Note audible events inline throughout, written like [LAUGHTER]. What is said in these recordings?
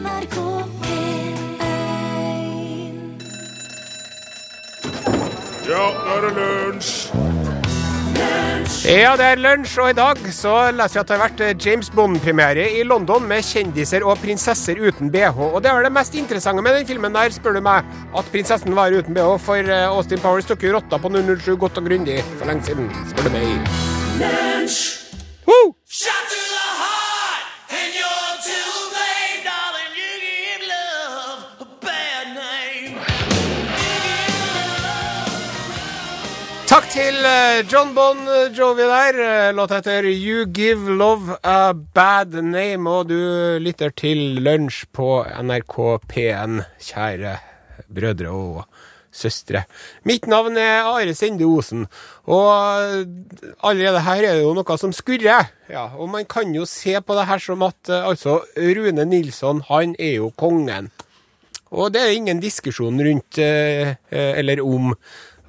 NRK P1 Ja, nå er det lunsj! Ja, det er lunsj, og i dag så leser vi at det har vært James Bond-premiere i London med kjendiser og prinsesser uten bh. Og det var det mest interessante med den filmen der, spør du meg, at prinsessen var uten bh. For eh, Austin Powers tok jo rotta på 007 godt og grundig for lenge siden, spør du meg. Woo! Til eh, John Bon Jovi der. Låt Låta heter You Give Love a Bad Name, og du lytter til Lunsj på NRK P1, kjære brødre og søstre. Mitt navn er Are Sende Osen, og allerede her er det jo noe som skurrer. Ja, og man kan jo se på det her som at eh, altså, Rune Nilsson, han er jo kongen. Og det er ingen diskusjon rundt eh, eh, eller om.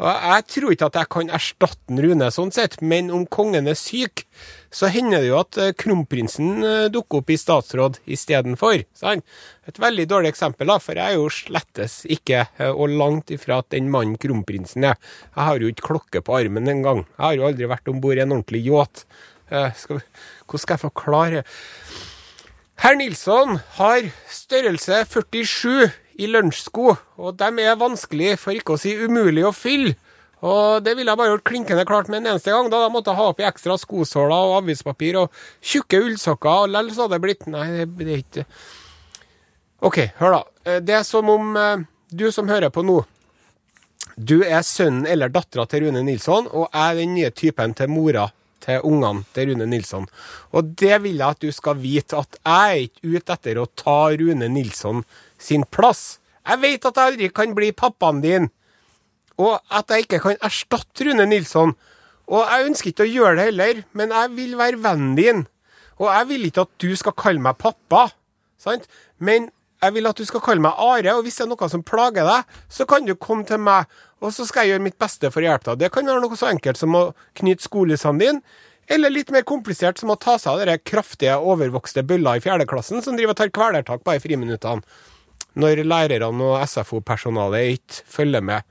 Jeg tror ikke at jeg kan erstatte Rune sånn sett, men om kongen er syk, så hender det jo at eh, kronprinsen eh, dukker opp i statsråd istedenfor. Et veldig dårlig eksempel, da, for jeg er jo slettes ikke, eh, og langt ifra at den mannen kronprinsen er. Jeg har jo ikke klokke på armen engang. Jeg har jo aldri vært om bord i en ordentlig yacht. Hvordan skal jeg forklare? Herr Nilsson har størrelse 47 i lunsjsko, og de er vanskelig, for ikke å si umulig, å fylle. Og det ville jeg bare gjort klinkende klart med en eneste gang. Da jeg måtte ha oppi ekstra skosåler og avispapir og tjukke ullsokker, og lell hadde det blitt Nei, det er ikke OK, hør, da. Eh, Det er som om eh, du som hører på nå, du er sønnen eller dattera til Rune Nilsson, og jeg er den nye typen til mora til ungene til Rune Nilsson. Og det vil jeg at du skal vite, at jeg er ikke ute etter å ta Rune Nilsson sin plass. Jeg vet at jeg aldri kan bli pappaen din, og at jeg ikke kan erstatte Rune Nilsson. Og jeg ønsker ikke å gjøre det heller, men jeg vil være vennen din. Og jeg vil ikke at du skal kalle meg pappa, sant? Men jeg vil at du skal kalle meg Are, og hvis det er noe som plager deg, så kan du komme til meg, og så skal jeg gjøre mitt beste for å hjelpe deg. Det kan være noe så enkelt som å knytte skolissene dine, eller litt mer komplisert som å ta seg av de kraftige, overvokste bøller i fjerdeklassen som driver og tar kvelertak bare i friminuttene, når lærerne og SFO-personalet ikke følger med.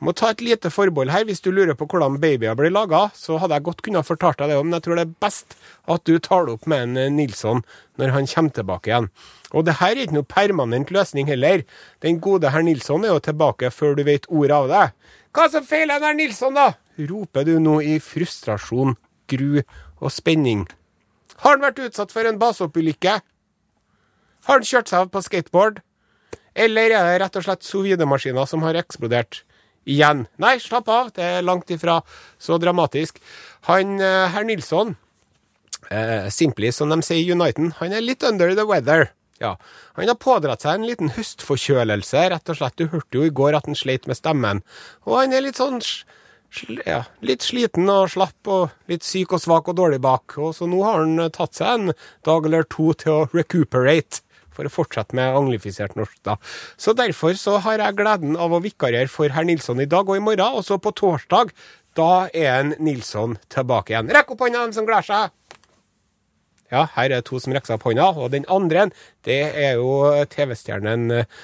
Må ta et lite forbehold her. Hvis du lurer på hvordan babyer blir laga, så hadde jeg godt kunnet fortalt deg det òg, men jeg tror det er best at du tar det opp med en eh, Nilsson når han kommer tilbake igjen. Og det her er ikke noe permanent løsning heller. Den gode herr Nilsson er jo tilbake før du vet ordet av det. Hva som feiler herr Nilsson, da? roper du nå i frustrasjon, gru og spenning. Har han vært utsatt for en baseoppulykke? Har han kjørt seg av på skateboard? Eller er det rett og slett sous vide-maskiner som har eksplodert? Igjen. Nei, slapp av, det er langt ifra så dramatisk. Han eh, herr Nilsson, eh, simply som de sier i Uniten, han er litt under the weather. Ja, Han har pådratt seg en liten høstforkjølelse, rett og slett. Du hørte jo i går at han sleit med stemmen. Og han er litt sånn ja, litt sliten og slapp og litt syk og svak og dårlig bak. Og så nå har han eh, tatt seg en dag eller to til å recuperate for å fortsette med anglifisert norsk, da. Så derfor så har jeg gleden av å vikariere for herr Nilsson i dag og i morgen, og så på torsdag, da er en Nilsson tilbake igjen. Rekk opp hånda, dem som gleder seg! Ja, her er to som rekker seg opp hånda, og den andre, det er jo TV-stjernen eh,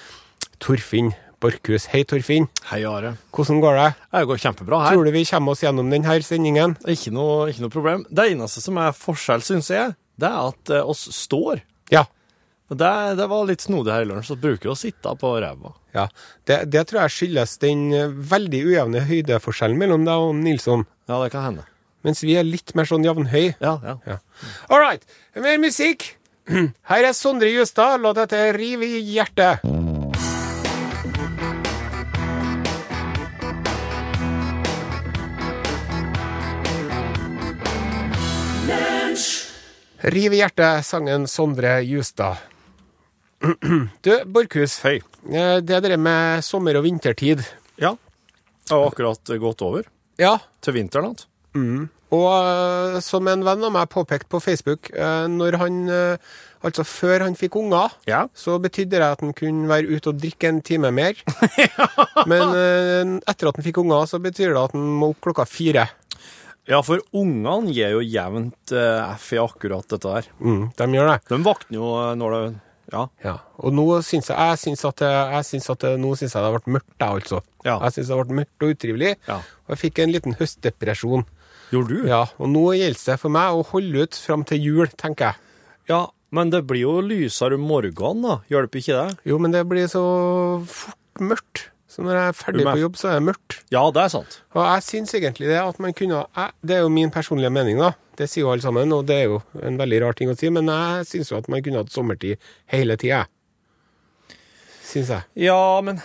Torfinn Borchhus. Hei, Torfinn. Hei, Are. Hvordan går det? Det går kjempebra her. Tror du vi kommer oss gjennom denne sendingen? Ikke noe, ikke noe problem. Det eneste som er forskjell, syns jeg, det er at eh, oss står. Ja. Det, det var litt snodig her i lunsj, så bruker vi å sitte på ræva. ja. Det, det tror jeg skyldes den eh, veldig ujevne høydeforskjellen mellom deg og Nilsson. Ja, det kan hende. Mens vi er litt mer sånn jevnhøy. Ja, ja. Ja. All right. Mer musikk. [CLEARS THROAT] Her er Sondre Justad. La dette rive i hjertet'. Riv i hjertet, sangen Sondre Justad. [CLEARS THROAT] Du, Borchhus. Hei. eh, Det dere med sommer- og vintertid. Ja. Det har akkurat gått over Ja, til vinteren igjen. Og eh, som en venn av meg påpekte på Facebook, eh, når han Altså før han fikk unger, Ja. så betydde det at han kunne være ute og drikke en time mer. [LAUGHS] Men eh, etter at han fikk unger, så betyr det at han må opp klokka fire. Ja, for ungene gir jo jevnt F i akkurat dette her. Mm, de gjør det. De våkner jo når det Ja. Ja. Og nå syns jeg, jeg synes at, jeg synes at nå syns jeg det har vært mørkt, jeg, altså. Ja. Jeg syns det har vært mørkt og utrivelig. Ja. Og jeg fikk en liten høstdepresjon. Gjorde du? Ja, og nå gjelder det for meg å holde ut fram til jul, tenker jeg. Ja, men det blir jo lysere om morgenen, da. Hjelper ikke det? Jo, men det blir så fort mørkt. Så når jeg er ferdig er- på jobb, så er det mørkt. Ja, det er sant. Og jeg syns egentlig det at man kunne jeg, Det er jo min personlige mening, da. Det sier jo alle sammen, og det er jo en veldig rar ting å si, men jeg syns jo at man kunne hatt sommertid hele tida. Syns jeg. Ja, men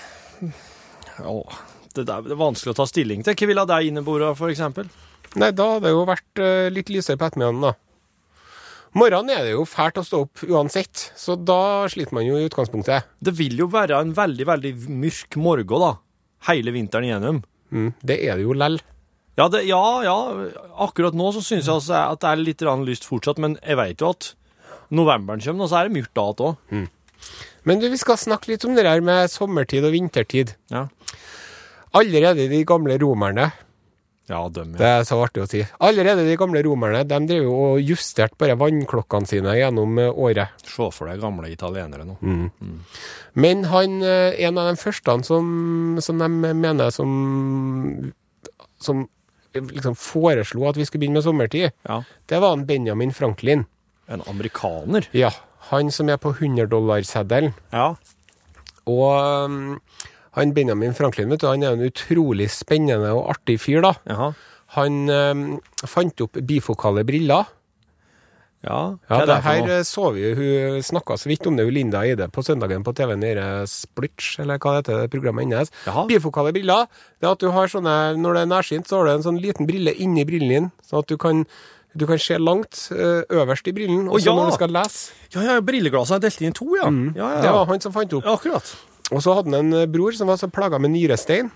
Å, det, der, det er vanskelig å ta stilling til. Hva ville deg innebore, for eksempel? Nei, da hadde det jo vært eh, litt lysere på ettermiddagen, da. Morgenen er det jo fælt å stå opp uansett, så da sliter man jo i utgangspunktet. Det vil jo være en veldig, veldig mørk morgen, da. Hele vinteren igjennom. Mm, det er det jo lell. Ja, det, ja, ja. Akkurat nå så syns jeg altså at det er litt lyst fortsatt, men jeg vet jo at novemberen kommer, og så er det mørkt da òg. Men du, vi skal snakke litt om det her med sommertid og vintertid. Ja. Allerede de gamle romerne ja, døm, Det er så artig å si. Allerede de gamle romerne de drev jo og justerte bare vannklokkene sine gjennom eh, året. Se for deg gamle italienere nå. Men han, eh, en av de første som, som de mener som, som liksom foreslo at vi skulle begynne med sommertid, Ja. det var en Benjamin Franklin. En amerikaner. Ja, han som er på 100-dollarseddelen. Ja. Og um, han Benjamin Franklin vet du, han er en utrolig spennende og artig fyr. da. Jaha. Han um, fant opp bifokale briller. Ja, Ja, hva er det det her noe? eh, så vi Hun snakka så vidt om det, hun Linda Eide, på søndagen på TV nede Splitch, eller hva det heter, det programmet hennes. Bifokale briller. Det er at du har sånne, Når det er nærsynt, så har du en sånn liten brille inni brillen din, sånn at du kan, du kan se langt eh, øverst i brillen, også oh, ja! når du skal lese. Ja, ja, brilleglasset er delt inn i to, ja. ja, ja, Det var han som fant opp. Ja, Akkurat. Og så hadde han en eh, bror som var så plaga med nyrestein.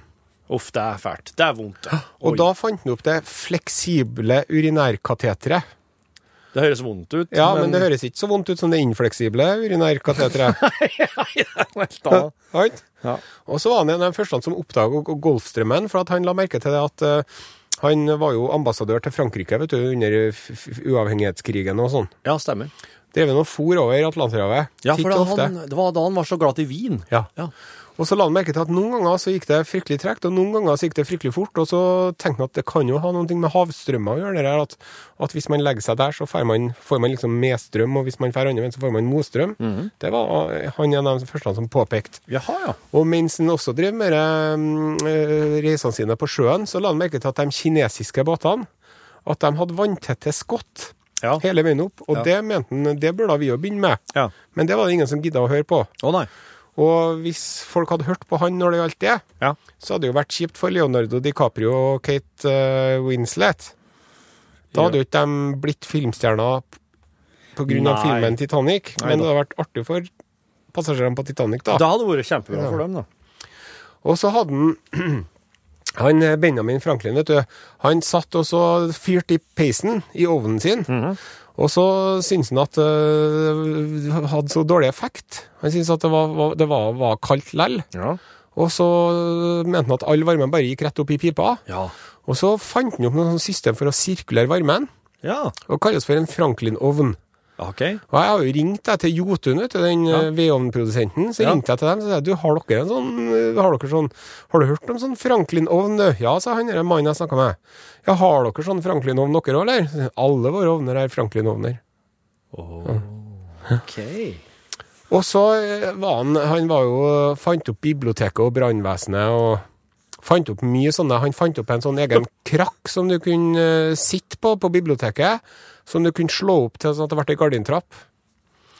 Uff, det er fælt. Det er vondt. det. Og da fant han opp det fleksible urinærkateteret. Det høres vondt ut. Ja, men... det høres ikke så vondt ut som det infleksible urinærkateteret. [LAUGHS] [LAUGHS] Sant? Ja. Og så var han en av de første som oppdaga Golfstrømmen, for at han la merke til det at uh, han var jo ambassadør til Frankrike vet du, under uavhengighetskrigen og sånn. ja, stemmer. Drev han og for over Atlanterhavet. Ja, for det, han, det var da han var så glad i vin. Ja. Ja. Og så la han merke til at noen ganger så gikk det fryktelig tregt, og noen ganger så gikk det fryktelig fort. Og så tenkte han at det kan jo ha noe med havstrømmer å gjøre, det der, at, at hvis man legger seg der, så får man, får man liksom medstrøm, og hvis man drar andre veien, så får man motstrøm. Mhm. Det var eh, han en av de første som påpekte. Jaha, ja. Og mens han også drev med øh, reisene sine på sjøen, så la han merke til at de kinesiske båtene at de hadde vanntette skott Ja. hele veien opp. Og Ja. det mente han det burde vi jo begynne med. Ja. Men det var det ingen som gidda å høre på. Å nei. Og hvis folk hadde hørt på han når det gjaldt det, Ja. så hadde det jo vært kjipt for Leonardo DiCaprio og Kate uh, Winslet. Da hadde jo ikke de blitt filmstjerner av filmen Titanic, Nei men da. det hadde vært artig for passasjerene på Titanic, da. Det hadde vært kjempebra for dem, da. Og så hadde han [CLEARS THROAT] [CLEARS THROAT] Han eh, Benjamin Franklin, vet du, han satt og så fyrte i peisen i ovnen sin. Og så syntes han at det hadde så dårlig effekt. Han syntes at det var, var, det var, var kaldt lell. Ja. Og så mente han at all varmen bare gikk rett opp i pipa. Ja. Og så fant han opp noe system for å sirkulere varmen, Ja. og kalles for en Franklin-ovn. OK. Og jeg har jo ringt deg til Jotun, til den Ja. ja. vedovnprodusenten. Så Ja. ringte jeg til dem og sa du, har dere en sånn, har dere sånn Har du hørt om sånn Franklin-ovn? du?» Ja, sa han mannen jeg snakka med. Ja, har dere sånn Franklin-ovn dere òg, eller? Alle våre ovner er Franklin-ovner. OK. Og så eh, var han Han var jo fant opp biblioteket og brannvesenet og fant opp mye sånne Han fant opp en sånn egen krakk som du kunne eh, sitte på på biblioteket. Som du kunne slå opp til sånn at det ble ei gardintrapp.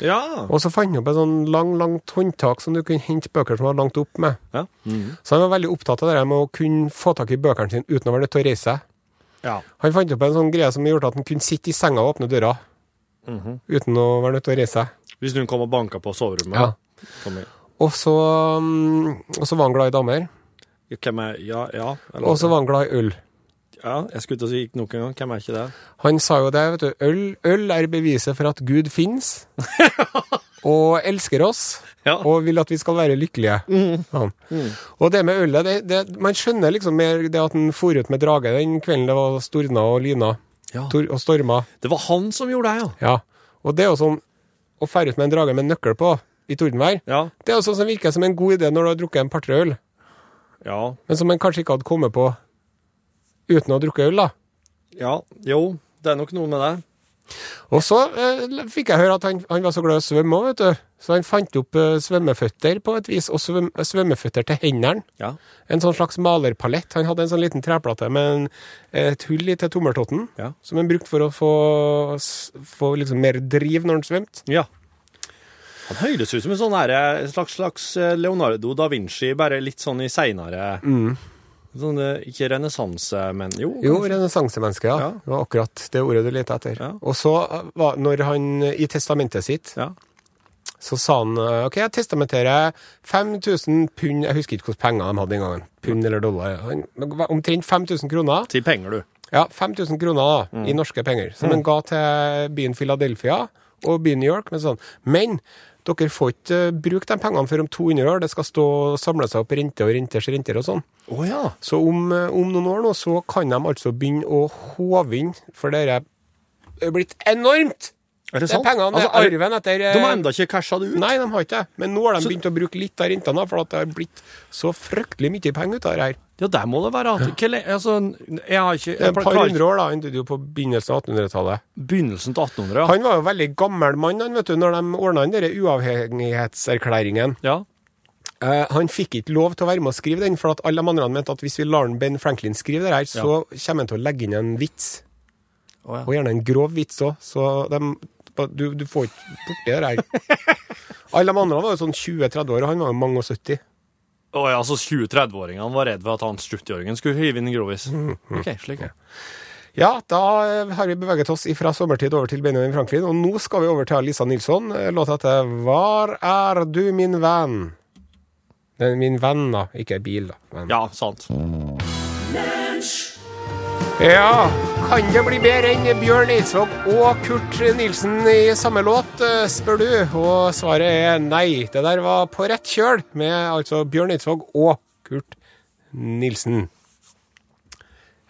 Ja. Og så fant han opp en sånn lang, langt håndtak som du kunne hente bøker som var langt opp med. Ja. Mhm. Så han var veldig opptatt av det der med å kunne få tak i bøkene sine uten å være nødt til å reise seg. ja. Han fant opp en sånn greie som gjorde at han kunne sitte i senga og åpne døra. Mhm. Uten å være nødt til å reise seg. Hvis noen kom og banka på soverommet Ja. Og så, mm, og så var han glad i damer. Ja, Hvem er Ja, ja. eller- Og så var han glad i øl. Ja, jeg skulle til å si noen gang. Hvem er ikke det? Han sa jo det, vet du. Øl, øl er beviset for at Gud finnes. [LAUGHS] og elsker oss. Ja. Og vil at vi skal være lykkelige. Sånn. Og det med ølet, det, det, man skjønner liksom mer det at han for ut med drage den kvelden det var storna og lyna Ja. tor, og storma. Det var han som gjorde det, ja. Ja. Og det er jo sånn å fære ut med en drage med nøkkel på. i tordenvær. Ja. Det er jo sånn som virker som en god idé når du har drukket en par-tre øl, Ja. men som en kanskje ikke hadde kommet på uten å ha drukket øl, da. Ja. Jo, det er nok noe med det. Og så eh, fikk jeg høre at han, han var så glad i å svømme òg, vet du. Så han fant opp eh, svømmeføtter på et vis, og svøm, svømmeføtter til hendene. Ja. En sånn slags malerpalett. Han hadde en sånn liten treplate med en, et hull i til tommeltotten, Ja. som han brukte for å få, få liksom mer driv når han svømte. Ja. Han høres ut som en sånn her, slags, slags eh, Leonardo da Vinci, bare litt sånn i seinere sånn, Ikke renessanse, men jo. Jo, renessansemenneske, ja. Ja. Det var akkurat det ordet du lette etter. Ja. Og så eh, var, når han i testamentet sitt Ja. Så sa han eh, OK, jeg testamenterer 5000 pund Jeg husker ikke hvilke penger de hadde den gangen. Pund eller dollar. Omtrent 5000 kroner. Til penger, du. Ja, 5000 kroner da, i norske penger. Som han ga til byen Philadelphia og byen New York. Men, sånn. men dere får ikke eh, bruke de pengene før om 200 år. Det skal stå samle seg opp rente og renters renter og sånn. Oh, ja. Så om, eh, om noen år nå, så kan de altså begynne å håve inn, for det er blitt enormt! Er det Det er sant? pengene, det Altså, er arven etter eh, De har enda ikke casha det ut? Nei, de har ikke det. Men nå har de Så- begynt å bruke litt av rentene, for det har blitt så fryktelig mye penger ut av det her. Ja, der må det være. le- altså, jeg har ikke Det er et par hundre år, da. Han døde jo på begynnelsen av 1800-tallet. Begynnelsen til 1800, ja. Han var jo veldig gammel mann, han, vet du, når de ordna den uavhengighetserklæringen. ja. Uh, han fikk ikke lov til å være med å skrive den, for alle de andre mente at hvis vi lar Ben Franklin skrive det her, så kommer han til å legge inn en vits. Oh, ja. Og gjerne en grov vits òg, så de, du, du får ikke borti det her. Alle de andre var jo sånn 20-30 år, og han var jo mange og 70. Oh, ja, altså 20-30-åringene var redd for at han 70-åringen skulle hive inn grovis. OK, slik. er Ja, da eh, har vi beveget oss fra sommertid over til Benjamin Franklin, og nå skal vi over til Lisa Nilsson. Eh, Låta heter 'Var er du, min venn'? Min venn, da, ikke bil, da. Men. Ja, sant. Ja, kan det bli bedre enn Bjørn Eidsvåg og Kurt Nilsen i samme låt, eh, spør du? Og svaret er nei. Det der var på rett kjøl med altså Bjørn Eidsvåg og Kurt Nilsen.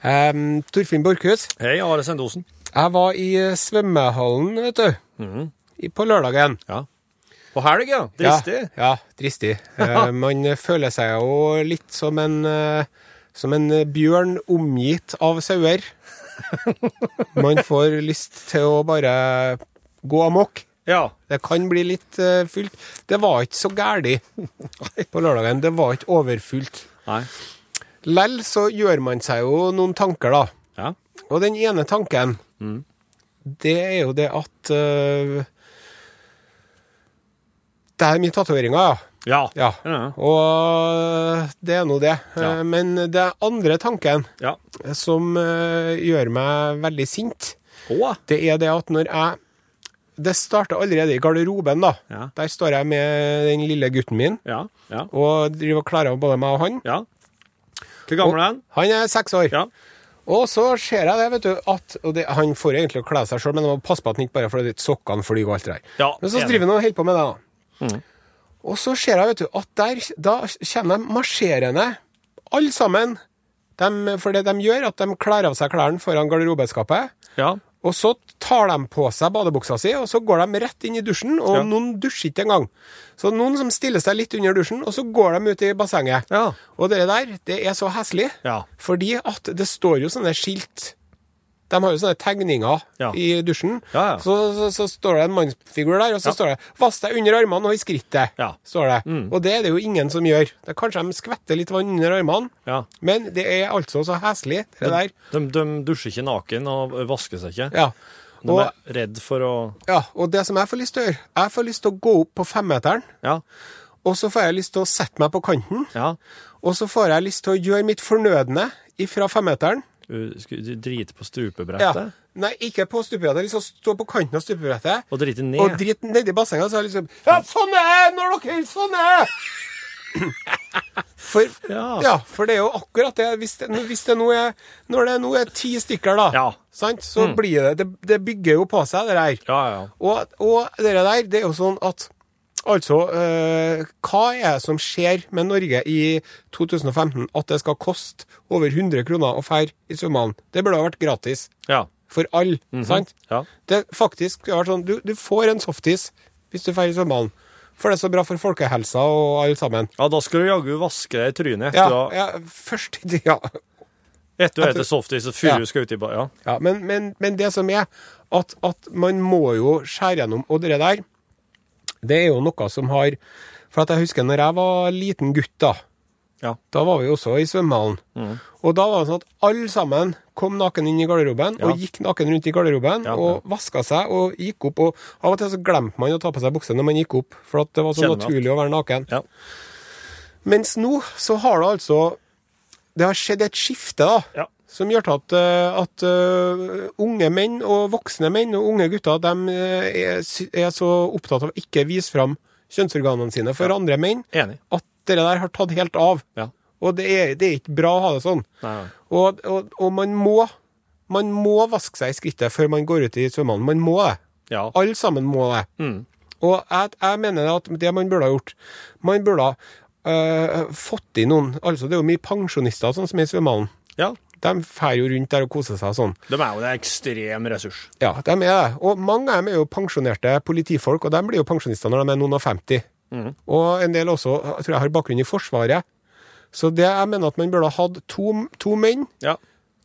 Um, Torfinn Borchhus, Hei, Are Sendosen. jeg var i eh, svømmehallen, vet du. I, på lørdagen. Ja. På helg, ja. Dristig. Ja, ja dristig. [LAUGHS] Eh, man føler seg jo litt som en, eh, som en bjørn omgitt av sauer. Man får lyst til å bare gå amok. Ja. Det kan bli litt uh, fylt. Det var ikke så gæli på lørdagen. Det var ikke overfylt. Nei. Lell så gjør man seg jo noen tanker, da. Ja. Og den ene tanken, det er jo det at uh, Det er mye tatoveringer, ja. Ja. ja. Ja. Og det er nå det. Ja. Eh, Men det andre tanken, ja. som øh, gjør meg veldig sint, Åh. det er det at når jeg Det starter allerede i garderoben, da. Ja. Der står jeg med den lille gutten min ja. Ja. og driver og klarer av både meg og han. Ja. Hvor gammel er han? Han er seks år. Ja. Og så ser jeg det, vet du, at det, Han får egentlig å kle seg sjøl, men han må passe på at han ikke bare får sokkene flyr og alt det der. Ja, men så driver han og holder på med det, da. Og så ser jeg, vet du, at der, da kommer de marsjerende, alle sammen. De, for det de gjør, at de kler av seg klærne foran garderobeskapet. Ja. Og så tar de på seg badebuksa si, og så går de rett inn i dusjen. Og Ja. noen dusjer ikke engang. Så noen som stiller seg litt under dusjen, og så går de ut i bassenget. Ja. Og det der, det er så heslig. Ja. Fordi at det står jo sånne skilt De har jo sånne tegninger Ja. i dusjen. Ja, ja. Så, så, så står det en mannsfigur der, og så står det 'Vask deg under armene og i skrittet'. Mm. står det. Og det er det jo ingen som gjør. Det er Kanskje de skvetter litt vann under armene, men det er altså så heslig, det der. De, de dusjer ikke naken og vasker seg ikke. Ja. De Og, er redd for å ja, og det som jeg får lyst til å gjøre Jeg får lyst til å gå opp på femmeteren, Ja. og så får jeg lyst til å sette meg på kanten. Ja. Og så får jeg lyst til å gjøre mitt fornødne ifra femmeteren. Du drite på Ja. Nei, ikke på stupebrettet. Liksom stå på kanten av stupebrettet. Og drite ned? Og drite nedi bassenget, så er liksom Ja, sånn er det når dere sånn er! For, [LAUGHS] Ja. ja. for det er jo akkurat det. Hvis det, hvis det nå er Når det nå er ti stykker, da, Ja. sant, så blir det, det Det bygger jo på seg, det der. Ja, ja. Og, og det der, det er jo sånn at Altså, eh, hva er det som skjer med Norge i 2015 at det skal koste over 100 kroner å ferde i svømmehallen? Det burde ha vært gratis Ja. for alle, sant? Ja. Det faktisk har vært sånn, du, du får en softis hvis du drar i svømmehallen. For det er så bra for folkehelsa og alle sammen. Ja, da skal du jaggu vaske deg i trynet etter å ja først [LAUGHS] Ja. etter å ete softis før Ja. du skal ut i bar. Ja. ja men, men, men det som er, at, at man må jo skjære gjennom. Og det der, det er jo noe som har For at jeg husker når jeg var liten gutt, da. Ja. Da var vi også i svømmehallen. Og da var det sånn at alle sammen kom naken inn i garderoben, Ja. og gikk naken rundt i garderoben, Ja, og vaska seg og gikk opp. Og av og til så glemte man å ta på seg bukse når man gikk opp, for at det var så Kjenner naturlig naturlig å være naken. Ja. Mens nå så har det altså Det har skjedd et skifte, da. Ja. Som gjør til at, eh, at eh, unge menn og voksne menn og unge gutter de eh, er, er så opptatt av å ikke vise fram kjønnsorganene sine for andre menn Enig. at det der har tatt helt av. Ja. Og det er, det er ikke bra å ha det sånn. Og, og, og man må man må vaske seg i skrittet før man går ut i svømmehallen. Man må det. Ja. Alle sammen må det. Mm. Og jeg, jeg mener at det man burde ha gjort Man burde ha øh, fått i noen Altså, det er jo mye pensjonister sånn som er i svømmehallen. ja. De drar jo rundt der og koser seg og sånn. De er jo en ekstrem ressurs. Ja, de er det. Og mange av dem er jo pensjonerte politifolk, og de blir jo pensjonister når de er noen og 50. Mm. Og en del også jeg tror jeg har bakgrunn i Forsvaret. Så det jeg mener at man burde ha hatt to, to menn, Ja.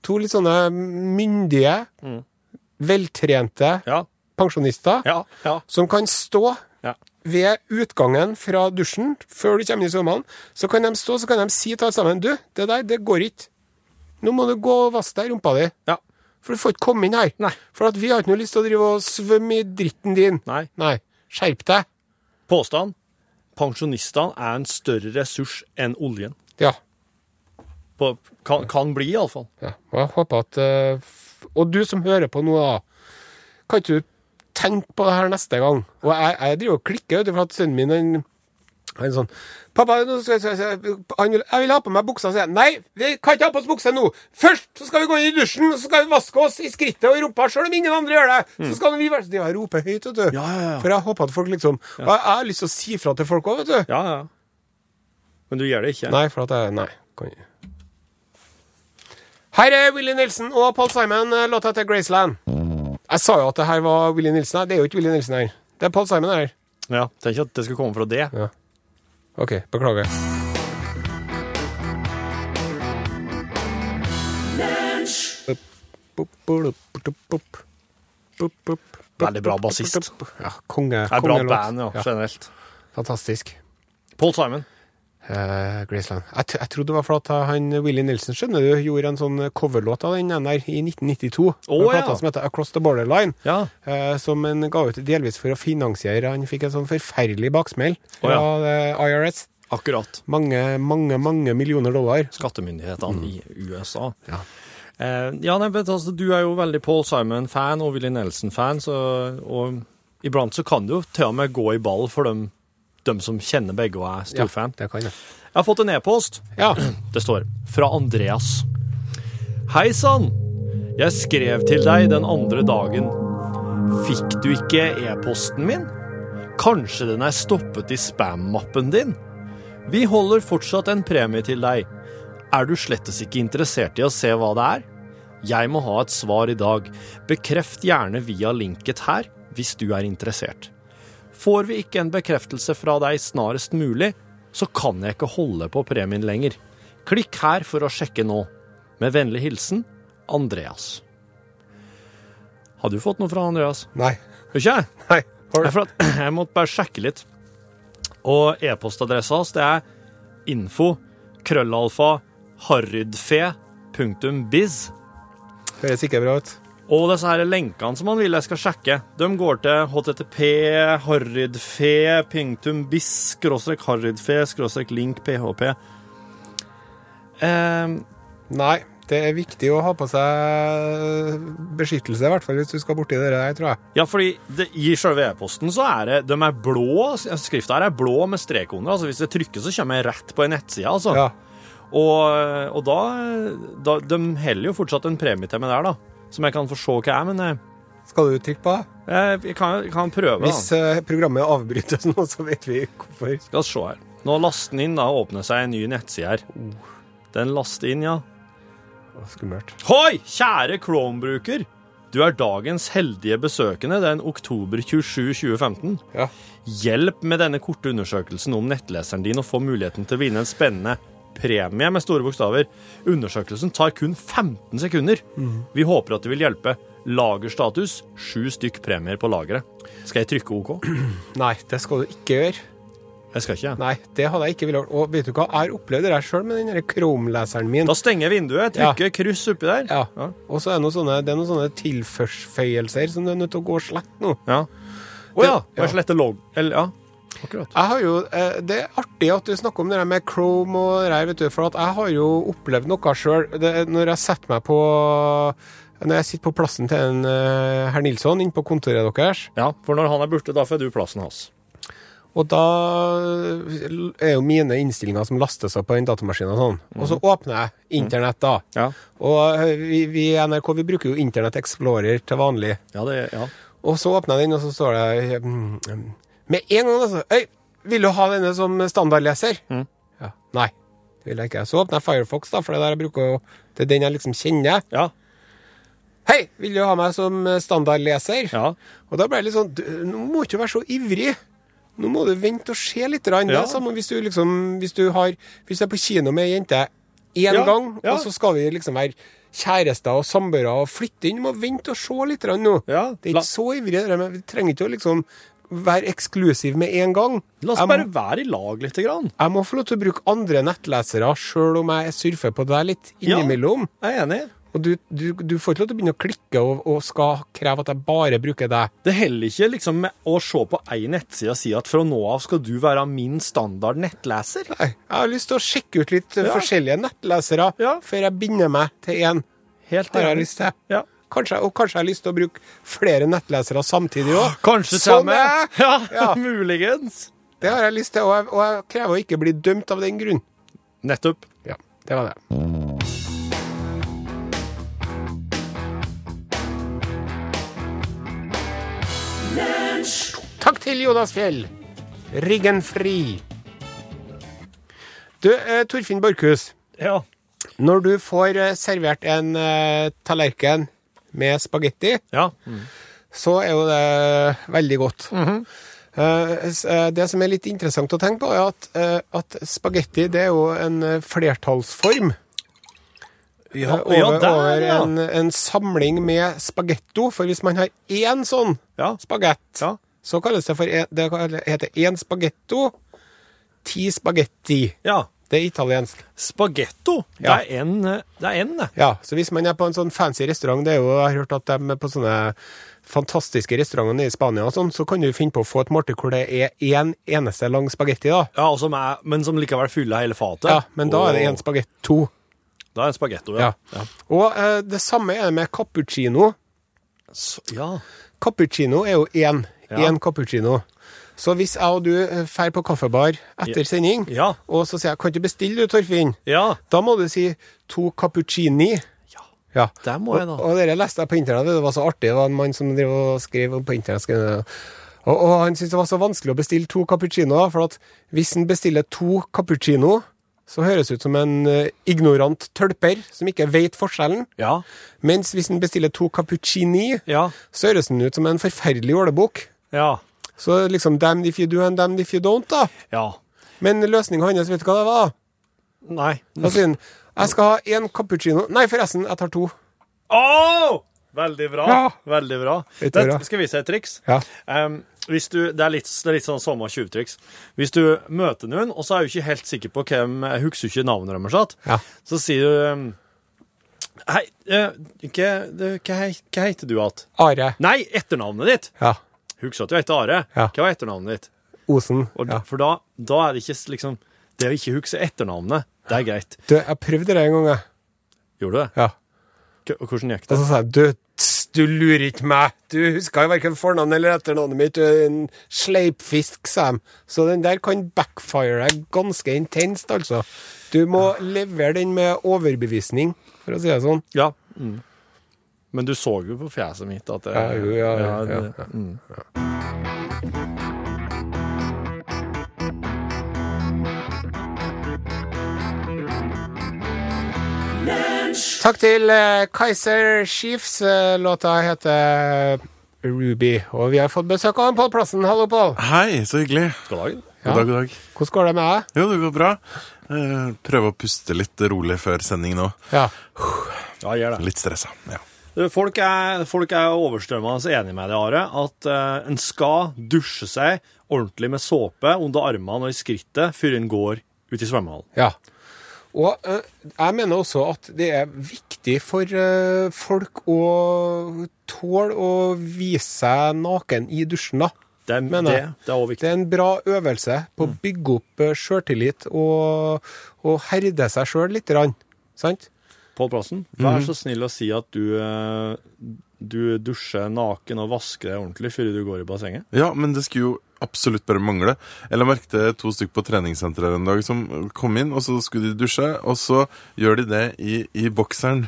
to litt sånne myndige, veltrente Ja. pensjonister, Ja. Ja. som kan stå Ja. ved utgangen fra dusjen, før du kommer inn i svømmene, så kan de stå så kan de si til alle sammen Du, det der, det går ikke. Nå må du gå og vaske deg i rumpa di. ja. For du får ikke komme inn her. Nei. For at vi har ikke noe lyst til å drive og svømme i dritten din. Nei. Nei. Skjerp deg. Påstand. Pensjonistene er en større ressurs enn oljen. Ja. På, kan, kan bli, iallfall. ja. Og jeg håper at eh, Og du som hører på nå, da. Kan ikke du tenke på det her neste gang? Og jeg, jeg driver og klikker, for at sønnen min han, han er sånn Pappa, nå skal jeg, vil, ha på meg buksa. Så jeg nei, vi kan ikke ha på oss bukse nå. Først så skal vi gå inn i dusjen, og så skal vi vaske oss i skrittet og i rumpa, sjøl om ingen andre gjør det. Så skal vi være de roper høyt, vet du. Ja, ja, ja. For jeg håper at folk liksom Og jeg, har lyst til å si fra til folk òg, vet du. Ja, ja. Men du gjør det ikke? Nei, for at jeg Nei. Kan ikke. Her er Willy Nilsen og Paul Simon, eh, låta til Graceland. Jeg sa jo at det her var Willy Nilsen her. Det er jo ikke Willy Nilsen her. Det er Paul Simon her. Ja, Tenk at det skulle komme fra det. OK, beklager. Veldig bra bassist. Ja, konge. Det er bra kongelåt. band, ja, generelt. Fantastisk. Paul Simon. Eh, Graceland. Jeg, jeg trodde det var for at han Willy Nilsen skjønner du, gjorde en sånn coverlåt av den der i 1992. Oh, En plate ja. Som heter Across the Borderline. Ja. Uh, som han ga ut delvis for å finansiere Han fikk en sånn forferdelig baksmell fra Å, eh, IRS. Akkurat. Mange, mange, mange millioner dollar. Skattemyndighetene i USA. Ja. Eh, ja, nei, vet, altså, Du er jo veldig Paul Simon-fan og Willy Nelson-fan, så og iblant så kan du jo til og med gå i ball for dem, dem som kjenner begge og er storfan. det kan jeg. Jeg har fått en e-post. Ja. [CLEARS THROAT] Det står fra Andreas. Hei sann! Jeg skrev til deg den andre dagen. Fikk du ikke e-posten min? Kanskje den er stoppet i spam-mappen din? Vi holder fortsatt en premie til deg. Er du slettes ikke interessert i å se hva det er? Jeg må ha et svar i dag. Bekreft gjerne via linket her, hvis du er interessert. Får vi ikke en bekreftelse fra deg snarest mulig, så kan jeg ikke holde på premien lenger. Klikk her for å sjekke nå. Med vennlig hilsen Andreas. Har du fått noe fra Andreas? Nei. Ikke jeg? Nei. Har du? for at [CLEARS THROAT] jeg måtte bare sjekke litt. Og e-postadressa hans, det er info krøllalfa harrydfe.biz. Høres ikke bra ut. Og disse her lenkene som han vil jeg skal sjekke, de går til http harrydfe.biz skråstrek harrydfe skråstrek link php. Eh, Nei. Det er viktig å ha på seg beskyttelse, i hvert fall hvis du skal borti det der, tror jeg. ja, fordi det, i selve e-posten så er det De er blå. Skrifta her er blå med strek under. Altså hvis det trykker, så kommer jeg rett på en nettside, altså. Ja. Og, og da, da De heller jo fortsatt en premie til meg der, da. Som jeg kan få se hva er, men jeg, Skal du trykke på jeg, jeg, kan, jeg kan prøve. Hvis eh, programmet avbrytes nå, så vet vi hvorfor. Skal vi se her. Nå laster den inn, da. Åpner seg en ny nettside her. Den laster inn, ja. Å, skummelt. Hoi, kjære Chrome-bruker! Du er dagens heldige besøkende den oktober 27 2015. Ja. Hjelp med denne korte undersøkelsen om nettleseren din og få muligheten til å vinne en spennende premie med store bokstaver. Undersøkelsen tar kun 15 sekunder. Vi håper at det vil hjelpe. Lagerstatus sju stykk premier på lageret. Skal jeg trykke OK? [CLEARS THROAT] Nei, det skal du ikke gjøre. Jeg skal ikke. Nei, det hadde jeg ikke villet gjort. Og vet du hva, jeg har opplevd det sjøl med den Chrome-leseren min. Da stenger jeg vinduet, trykker kryss oppi der. Ja. Ja. Og så er det noen sånne, det noen sånne tilførsføyelser som du er nødt til å gå og slette nå. Ja. Å ja. Det- ja. Jeg sletter logg... Eller, ja. Akkurat. Jeg har jo, eh, Det er artig at du snakker om det der med Chrome og det der, vet du, for at jeg har jo opplevd noe sjøl. Når jeg setter meg på Når jeg sitter på plassen til en, eh, herr Nilsson inne på kontoret deres, Ja, for når han er borte, da får du plassen hans. og da er jo mine innstillinger som lastes opp på den datamaskinen og sånn. Og så åpner jeg internett, da. Ja. Og eh, vi, i NRK vi bruker jo Internett Explorer til vanlig. Ja, det, ja. Og så åpner jeg den, og så står det Med en gang, altså. Øy, vil du ha denne som standardleser? Mm. Ja. Nei, det vil jeg ikke. Så åpner jeg Firefox, da, for det jeg bruker Det er den jeg liksom kjenner. Ja. Hei, vil du ha meg som standardleser? Ja. Og da ble jeg litt sånn Nå må du ikke være så ivrig. Nå må du vente og se litt. Ja. Det er samme hvis du liksom Hvis du har Hvis du er på kino med ei jente én Ja, gang, ja. og så skal vi liksom være kjærester og samboere og flytte inn. Du må vente og se litt grann nå. Ja, Det er la- ikke så ivrig, vi trenger ikke å liksom være eksklusiv med en gang. La oss må, bare være i lag litt. grann. jeg må få lov til å bruke andre nettlesere, sjøl om jeg surfer på deg litt Ja. Jeg er enig. Og du, du, du får ikke lov til å begynne å klikke og, og skal kreve at jeg bare bruker deg. Det heller ikke liksom å se på ei nettside og si at fra nå av skal du være min standard nettleser. Nei, jeg har lyst til å sjekke ut litt Ja. forskjellige nettlesere Ja. før jeg binder meg til én. Helt Har jeg enig. lyst til. Ja. Kanskje, og kanskje jeg har lyst til å bruke flere nettlesere samtidig òg. Kanskje Sånn til og er- med. Ja, Ja. [LAUGHS] muligens. Det har jeg lyst til, og jeg, og jeg krever å ikke bli dømt av den grunn. Nettopp. Ja, det var det. Takk til Jonas Fjell. Riggen fri. Du, eh, Torfinn Borchhus. Ja. Når du får eh, servert en eh, tallerken med spagetti, Ja. så er jo det veldig godt. Mm eh, det som er litt interessant å tenke på, er at, eh, at spagetti det er jo en flertallsform. Ja, over, ja, der, over en, en samling med spagetto. For hvis man har én sånn Ja. spagett, så kalles det for en, Det heter én spagetto, ti spagetti. ja. Det er italiensk. Spagetto. Det er en, det er en, det. Ja, så hvis man er på en sånn fancy restaurant, det er jo, jeg har hørt at de er på sånne fantastiske restauranter i Spania og sånn, så kan du finne på å få et måltid hvor det er én eneste lang spagetti, da. Ja, og som er, men som likevel fyller hele fatet. Ja, men da er det én spagetto. Da er det spagetto, Ja. ja. Og eh, det samme er det med cappuccino. Så, ja. Cappuccino er jo én. Ja. Én cappuccino. Så hvis jeg og du eh, drar på kaffebar etter sending, Ja. og så sier jeg 'kan du bestille du, Torfinn', Ja. da må du si to cappuccini. Ja. Ja. Der må jeg da. Og, og det leste jeg på internett, det var så artig. Det var en mann som drev og skrev på internett. Og, og han syntes det var så vanskelig å bestille to cappuccinoer, for at hvis han bestiller to cappuccino, så høres ut som en eh, ignorant tølper som ikke vet forskjellen. Ja. Mens hvis han bestiller to cappuccini, Ja. så høres den ut som en forferdelig ålebukk. Ja. Så liksom damn if you do and damn if you don't, da. Ja. Men løsninga hans, vet du hva det var? Nei. Han jeg skal ha én cappuccino Nei, forresten, jeg tar to. Åh! Veldig bra. Ja. Veldig bra. Det, skal vi vise et triks? Ja. Um, hvis du, det, er litt, det er litt sånn samme tjuvtriks. Hvis du møter noen, og så er du ikke helt sikker på hvem Jeg husker ikke navnet deres? Ja. så sier du um, Hei, uh, hva, hva, hva heter du igjen? Are. Nei, etternavnet ditt! Ja. Husk at du heter Are. Ja. Hva var etternavnet ditt? Osen. Og, Ja. For da, da er det ikke liksom Det å ikke huske etternavnet, det er greit. Du, jeg prøvde det en gang, jeg. Gjorde du det? Ja. Og Hvordan gikk Og det? så sa jeg du, tss, du lurer ikke meg. Du husker jo verken fornavnet eller etternavnet mitt. Du er en sleipfisk, sa de. Så den der kan backfire ganske intenst, altså. Du må levere den med overbevisning, for å si det sånn. Ja. Mm. Men du så jo på fjeset mitt at det, Ja, jo, ja, ja, det- ja. Mm. Takk til eh, Kaiser Chiefs. Eh, låta heter Ruby. Og vi har fått besøk av Pål Plassen. Hallo, Pål. Hei, så hyggelig. God dag. God dag, god dag. Hvordan går det med deg? Jo, det går bra. Eh, Prøve å puste litt rolig før sending nå. Ja. Ja, gjør det. Litt stressa. Ja. Folk er, folk er overstrømmende enig med deg, Are, at uh, en skal dusje seg ordentlig med såpe under armene og i skrittet før en går ut i svømmehallen. ja. Og uh, jeg mener også at det er viktig for uh, folk å tåle å vise seg naken i dusjen, da. Det, er- Mener det, jeg. det er Det er en bra øvelse på å bygge opp sjøltillit og, og herde seg sjøl litt. Sant? Pål Plassen, vær så snill å si at du, eh, du dusjer naken og vasker deg ordentlig før du går i bassenget. ja, men det skulle jo absolutt bare mangle. Jeg merket merke to stykker på treningssenteret en dag som kom inn, og så skulle de dusje, og så gjør de det i, i bokseren.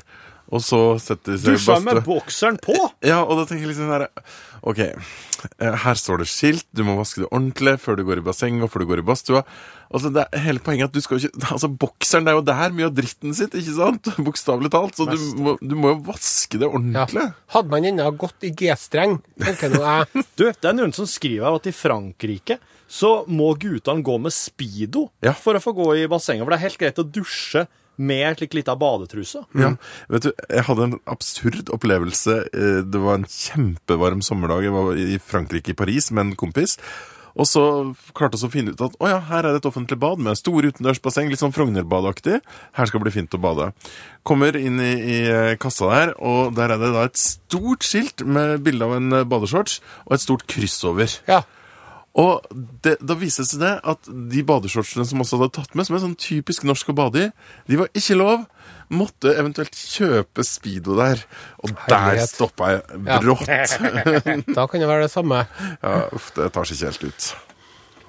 Og så setter seg Dusja med bokseren på! Ja, og da tenker jeg liksom der, OK, eh, her står det skilt, du må vaske det ordentlig før du går i bassenget og før du går i badstua. Altså, det er hele poenget at du skal ikke [LAUGHS] Altså, bokseren, det er jo der mye av dritten sitt, ikke sant? [LAUGHS] Bokstavelig talt. Så du må, du må jo vaske det Ja. ordentlig. Hadde man ennå gått i G-streng, tenker nå jeg. [LAUGHS] Du, det er noen som skriver her at i Frankrike så må guttene gå med speedo Ja. for å få gå i bassenget. For det er helt greit å dusje med slik lita badetruse. Ja, vet du, jeg hadde en absurd opplevelse. Eh, Det var en kjempevarm sommerdag. Jeg var i Frankrike, i Paris, med en kompis. Og så klarte vi å finne ut at å ja, her er det et offentlig bad med stor utendørsbasseng, litt sånn Frognerbadaktig. Her skal det bli fint å bade. Kommer inn i, i eh, kassa der, og der er det da et stort skilt med bilde av en eh, badeshorts og et stort kryss over. Ja. Og det, da viste det seg det at de badeshortsene som også hadde tatt med, som er sånn typisk norsk å bade i, de var ikke lov. Måtte eventuelt kjøpe speedo der. Og der Herlighet. stoppa jeg Ja. brått. [LAUGHS] Da kan det være det samme. Ja, uff, det tar seg ikke helt ut.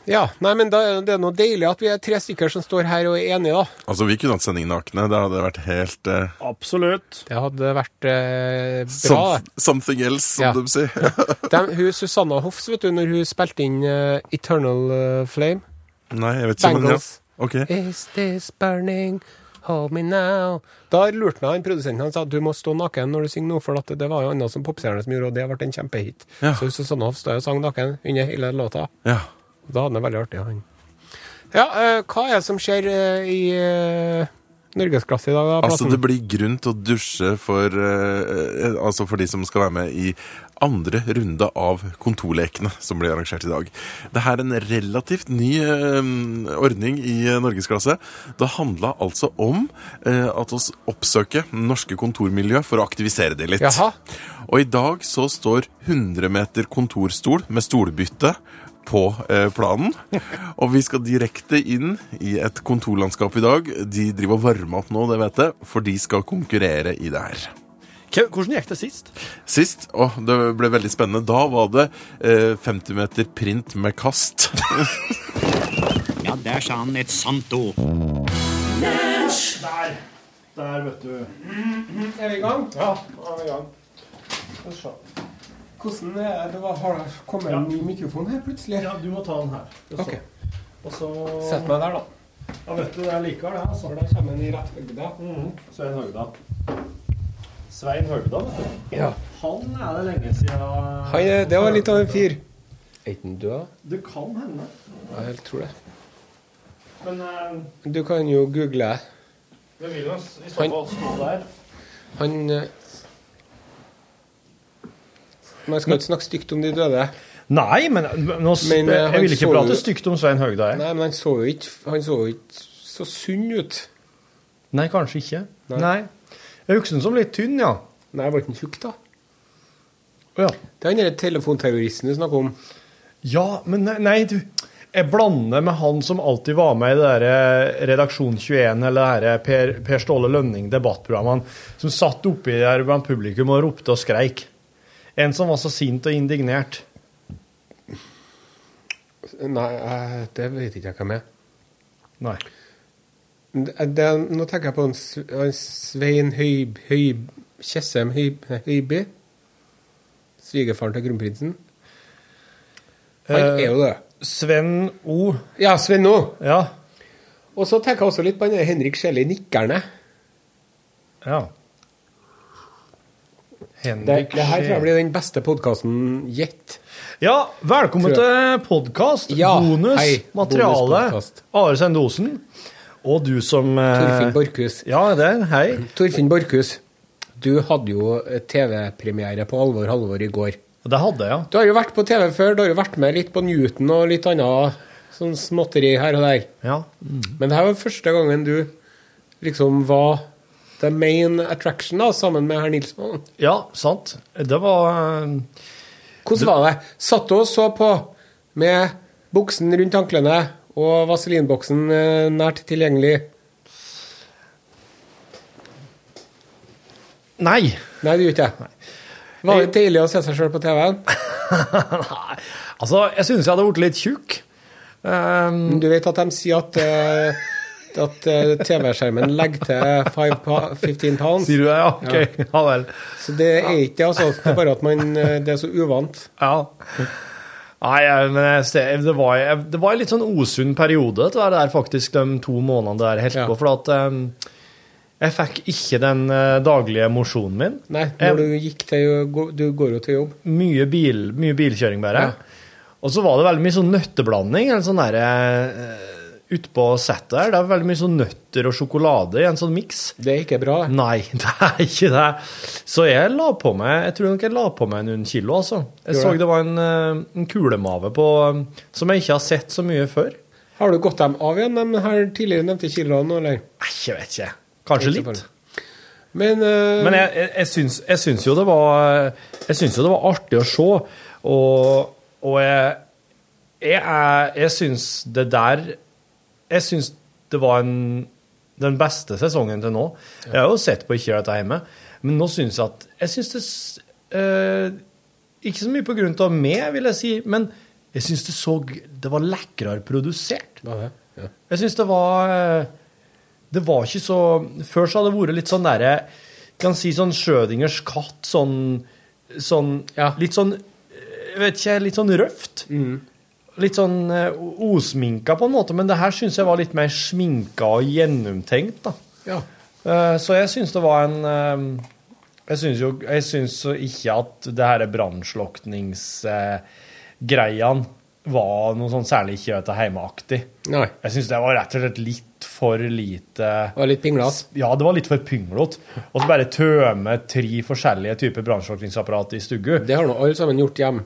Ja, nei, men da, er det er noe deilig at vi er tre stykker som står her og er enige, da. Altså, vi kunne hatt sending nakne. Det hadde vært helt eh, Absolutt. Det hadde vært eh, bra. Som, Something else, som Ja. de sier. [LAUGHS] de, hun Susanna Hoffs, vet du, når hun spilte inn uh, Eternal eh, Flame Nei, jeg vet ikke. Men ja. Bangles. Ok. Is this burning? Hold me now. Da lurte han produsenten han sa at du må stå naken når du synger noe, for at det var jo annet som popstjerne som gjorde, og det ble en kjempehit. Ja. Så Susanne Hoff stod og sang naken under hele låta. Ja. Da hadde han det veldig artig, han. Ja, eh, hva er det som skjer eh, i uh, norgesklasse i dag, da? Altså, Plassen? det blir grunn til å dusje for, eh, eh, altså for de som skal være med i andre runde av kontorlekene som blir arrangert i dag. Det er en relativt ny eh, ordning i eh, norgesklasse. Det handla altså om eh, at oss oppsøker norske kontormiljø for å aktivisere det litt. Jaha. Og i dag så står 100 meter kontorstol med stolbytte på eh, planen. Og vi skal direkte inn i et kontorlandskap i dag. De driver og varmer opp nå, det vet jeg, for de skal konkurrere i det her. Hvordan gikk det sist? Sist, og det ble veldig spennende, da var det eh, 50 meter print med kast. [LAUGHS] Ja, der sa han et sant ord. Der. Der, vet du. Er vi i gang? Ja, da er vi i gang. Skal vi se. Hvordan er det? var- Har det kommet en ny mikrofon her plutselig? Ja, du må ta den her. Ok, Og så Sett meg der, da. Ja, vet du, det er likevel det. For da kommer den i rett høgde. Svein Høgda. Svein Høgda, vet du. Ja. Han er det lenge siden Han, er- det var litt av en fyr. Er ikke han død? Det kan hende. Ja, jeg tror det. Men uh, Du kan jo google. det vil jo i så Han- fall stå der. Han eh, Man skal ikke snakke stygt om de døde. Nei, men nå, Men, eh, jeg vil ikke prate jo- stygt om Svein Høgda. Jeg. Nei, men han så jo ikke Han så ikke så sunn ut. Nei, kanskje ikke. Nei. Nei. Jeg husker som litt tynn, ja. Nei, ble han tjukk, da? Ja. Det er han der telefonterroristen du snakker om. Ja, men nei, nei, du Jeg blander med han som alltid var med i det der eh, Redaksjon 21, eller det der Per, per Ståle Lønning debattprogrammene, som satt oppi der blant publikum og ropte og skreik. En som var så sint og indignert. Nei, eh, det vet ikke jeg hvem er. Nei. Det, nå tenker jeg på en, en Svein Høib... Høib Tjessem Høiby. Svigerfaren til kronprinsen. Han Eh, er jo det. Sven O. Ja, Sven O. Ja. Og så tenker jeg også litt på Henrik Sjelle Nikkerne. Ja. Det, Henrik det her tror jeg blir den beste podkasten gitt. Ja, velkommen til podkast. Ja, bonus. hei, materiale. Are Sendosen. Og du som eh, Torfinn Borchhus. Ja, det. Hei. Torfinn Borchhus, du hadde jo TV-premiere på Alvor Halvor i går. Det hadde jeg, ja. Du har jo vært på TV før, du har jo vært med litt på Newton og litt annet sånn småtteri her og der. ja. Men det her var første gangen du liksom var the main attraction da, sammen med herr Nilsson. Ja, sant. Det var eh, Hvordan var det? Satt du og så på med buksen rundt anklene og vaselinboksen eh, nært tilgjengelig? Nei. Nei, du gjorde ikke det. Var det deilig å se seg sjøl på TV-en? [LAUGHS] Nei. Altså, jeg synes jeg hadde blitt litt tjukk. Um, Du vet at de sier at, eh, at eh, TV-skjermen legger til 15 pounds? sier du det, ja? Ok, ja, [LAUGHS] vel. Så det er ikke det, altså. Det er bare at man, eh, det er så uvant. Ja. Nei, men det, var, det var en litt sånn osunn periode, det der faktisk, de to månedene der helt på. Ja. For at um, jeg fikk ikke den eh, daglige mosjonen min. Nei, når du gikk til Du går jo til jobb. Mye, bil, mye bilkjøring bare. Ja. Og så var det veldig mye sånn nøtteblanding. En sånn uh, Utpå settet her. Det er veldig mye sånn nøtter og sjokolade i en sånn miks. Det er ikke bra. Nei, [LAUGHS] det er ikke det. Så jeg la på meg Jeg tror nok jeg la på meg noen kilo, altså. Jeg så det? var en, eh, en kulemave på Som jeg ikke har sett så mye før. Har du gått dem av igjen, de her tidligere nevnte kiloene, eller? Jeg vet ikke. Kanskje litt. Men, uh... Men jeg, jeg, jeg, syns, jeg syns jo det var Jeg syns jo det var artig å se, og, og jeg Jeg, er- jeg syns det der Jeg syns det var en, den beste sesongen til nå. Jeg har jo sett på Ikke dette hjemme, men nå syns jeg at Jeg syns det eh, Ikke så mye på grunn av meg, vil jeg si, men jeg syns det så Det var lekrere produsert. Er? Ja. Jeg syns det var eh, Det var ikke så Før så hadde det vært litt sånn derre Kan si sånn Schrødingers katt, sånn, sånn Ja. Litt sånn Jeg vet ikke, litt sånn røft. Litt sånn eh, osminka på en måte, men det her syns jeg var litt mer sminka og gjennomtenkt, da. ja. Eh, Så jeg syns det var en eh, Jeg syns jo Jeg synes ikke at det her brannslukningsgreiene var noe sånn særlig ikke vet til heimeaktig. Nei. Jeg syns det var rett og slett litt for lite Det var litt pinglete. Ja, det var litt for pinglete. Og så bare tømme tre forskjellige typer brannslukningsapparat i stugu. Det har nå alle sammen gjort hjem.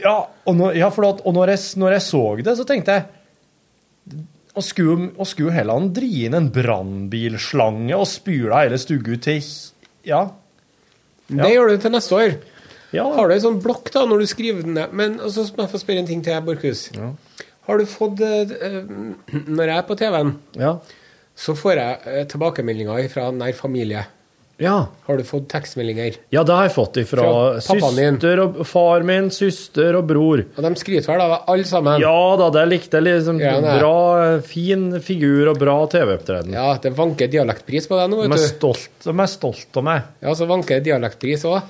Ja, og, når, ja, at, og når, jeg, når jeg så det, så tenkte jeg Og skulle, og skulle heller dri inn en brannbilslange og spyle hele stugga til Ja. Det gjør du til neste år. ja Har du ei sånn blokk da, når du skriver den ned? Men så må jeg få spørre en ting til, Borchhus. Har du fått eh, eh, Når jeg er på TV-en, ja. så får jeg eh, tilbakemeldinger fra nær familie. Ja. Har du fått tekstmeldinger? Ja, det har jeg fått ifra Fra søster og far min, søster og bror. Og de skryter vel av alle sammen? Ja da, det likte jeg. Liksom, Ja, bra, fin figur og bra TV-opptreden. Ja, det vanker dialektpris på deg nå, De er vet du. stolt, de er stolt av meg. Ja, så vanker dialektpris òg.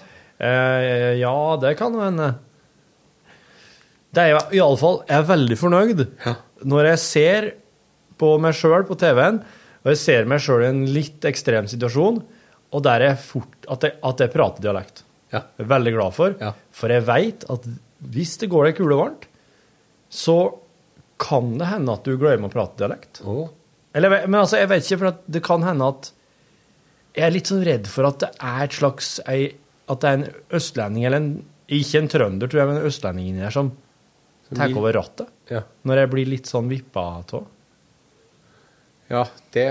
Eh, ja, det kan hende. Det er jo iallfall Jeg er veldig fornøyd Ja. når jeg ser på meg sjøl på TV-en, og jeg ser meg sjøl i en litt ekstrem situasjon, og der jeg fort, at, jeg, at jeg prater dialekt. Ja. Jeg er veldig glad for, Ja. for jeg veit at hvis det går deg kulevarmt, så kan det hende at du glemmer å prate dialekt. Oh. Eller, men altså, jeg vet ikke, for det kan hende at Jeg er litt sånn redd for at det er et slags ei, At det er en østlending, eller en Ikke en trønder, tror jeg, men en østlending inni der som tar over rattet. Ja. Når jeg blir litt sånn vippa av. ja, det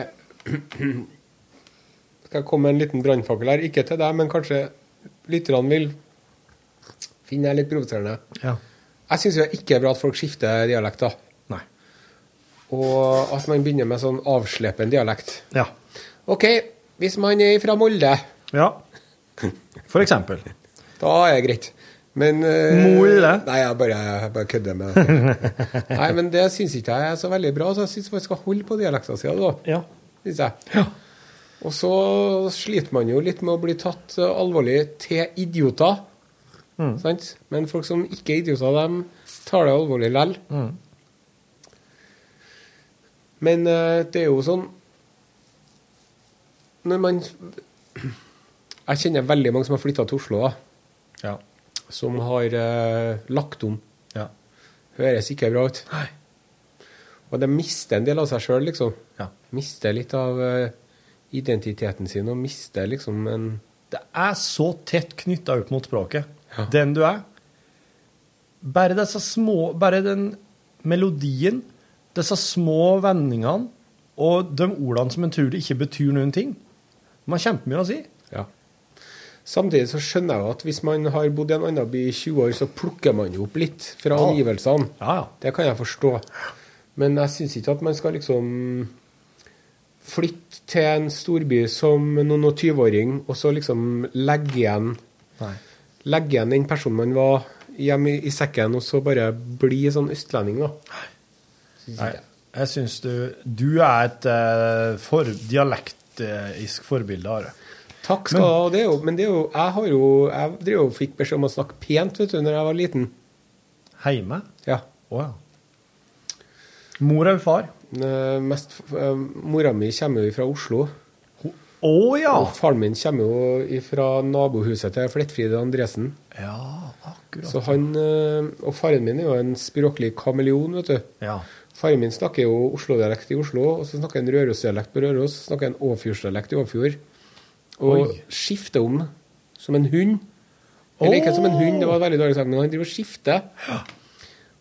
Skal jeg komme med en liten brannfakkel her? Ikke til deg, men kanskje lytterne vil finne det litt provoserende. Ja. Jeg syns jo ikke det er bra at folk skifter dialekter. Nei. Og at man begynner med sånn avslepen dialekt. Ja. OK, hvis man er fra Molde, ja. For eksempel. da er det greit. Men uh, Molde? Nei, jeg bare, jeg bare kødder med det. [LAUGHS] Nei, men det syns ikke jeg er så veldig bra, så jeg syns man skal holde på dialekta si. Ja. Synes jeg. Og så sliter man jo litt med å bli tatt eh, alvorlig til idioter. Sant? Men folk som ikke er idioter, de tar det alvorlig lell. Men eh, det er jo sånn Når man Jeg kjenner veldig mange som har flytta til Oslo, da. Ja. Som har eh, lagt om. Ja. Høres ikke bra ut. Nei. Og de mister en del av seg sjøl, liksom. Ja. Mister litt av eh, identiteten sin, og mister liksom en Det er så tett knytta opp mot språket. Ja. Den du er. Bare disse små Bare den melodien, disse små vendingene og de ordene som en tror ikke betyr noen ting. De har kjempemye å si. Ja. Samtidig så skjønner jeg jo at hvis man har bodd i en annen by i 20 år, så plukker man jo opp litt fra Ja. omgivelsene. Ja, ja. Det kan jeg forstå. Men jeg syns ikke at man skal liksom flytte til en storby som noen og 20-åring, og så liksom legge igjen Nei. Legge igjen den personen man var hjemme i, i sekken, og så bare bli sånn østlending, da. Nei. jeg. Syns du Du er et uh, for, dialektisk forbilde, Are. Takk skal du ha. det er jo- Men det er jo Jeg har jo Jeg drev jo og fikk beskjed om å snakke pent, vet du, når jeg var liten. Heime? Ja. Ja. Mor eller far? Eh, Mest, eh, mora mi kommer jo fra Oslo. Å ja! Og faren min kommer jo fra nabohuset til Flettfrid Andresen. Ja, akkurat. Så han, eh, Og faren min er jo en språklig kameleon, vet du. Ja. Faren min snakker jo Oslo-dialekt i Oslo, og så snakker han Røros-dialekt på Røros, så snakker han Åfjordsdialekt i Åfjord. Og Oi. skifter om som en hund. Eller ikke som en hund, det var veldig dårlig sagt, men han driver og skifter.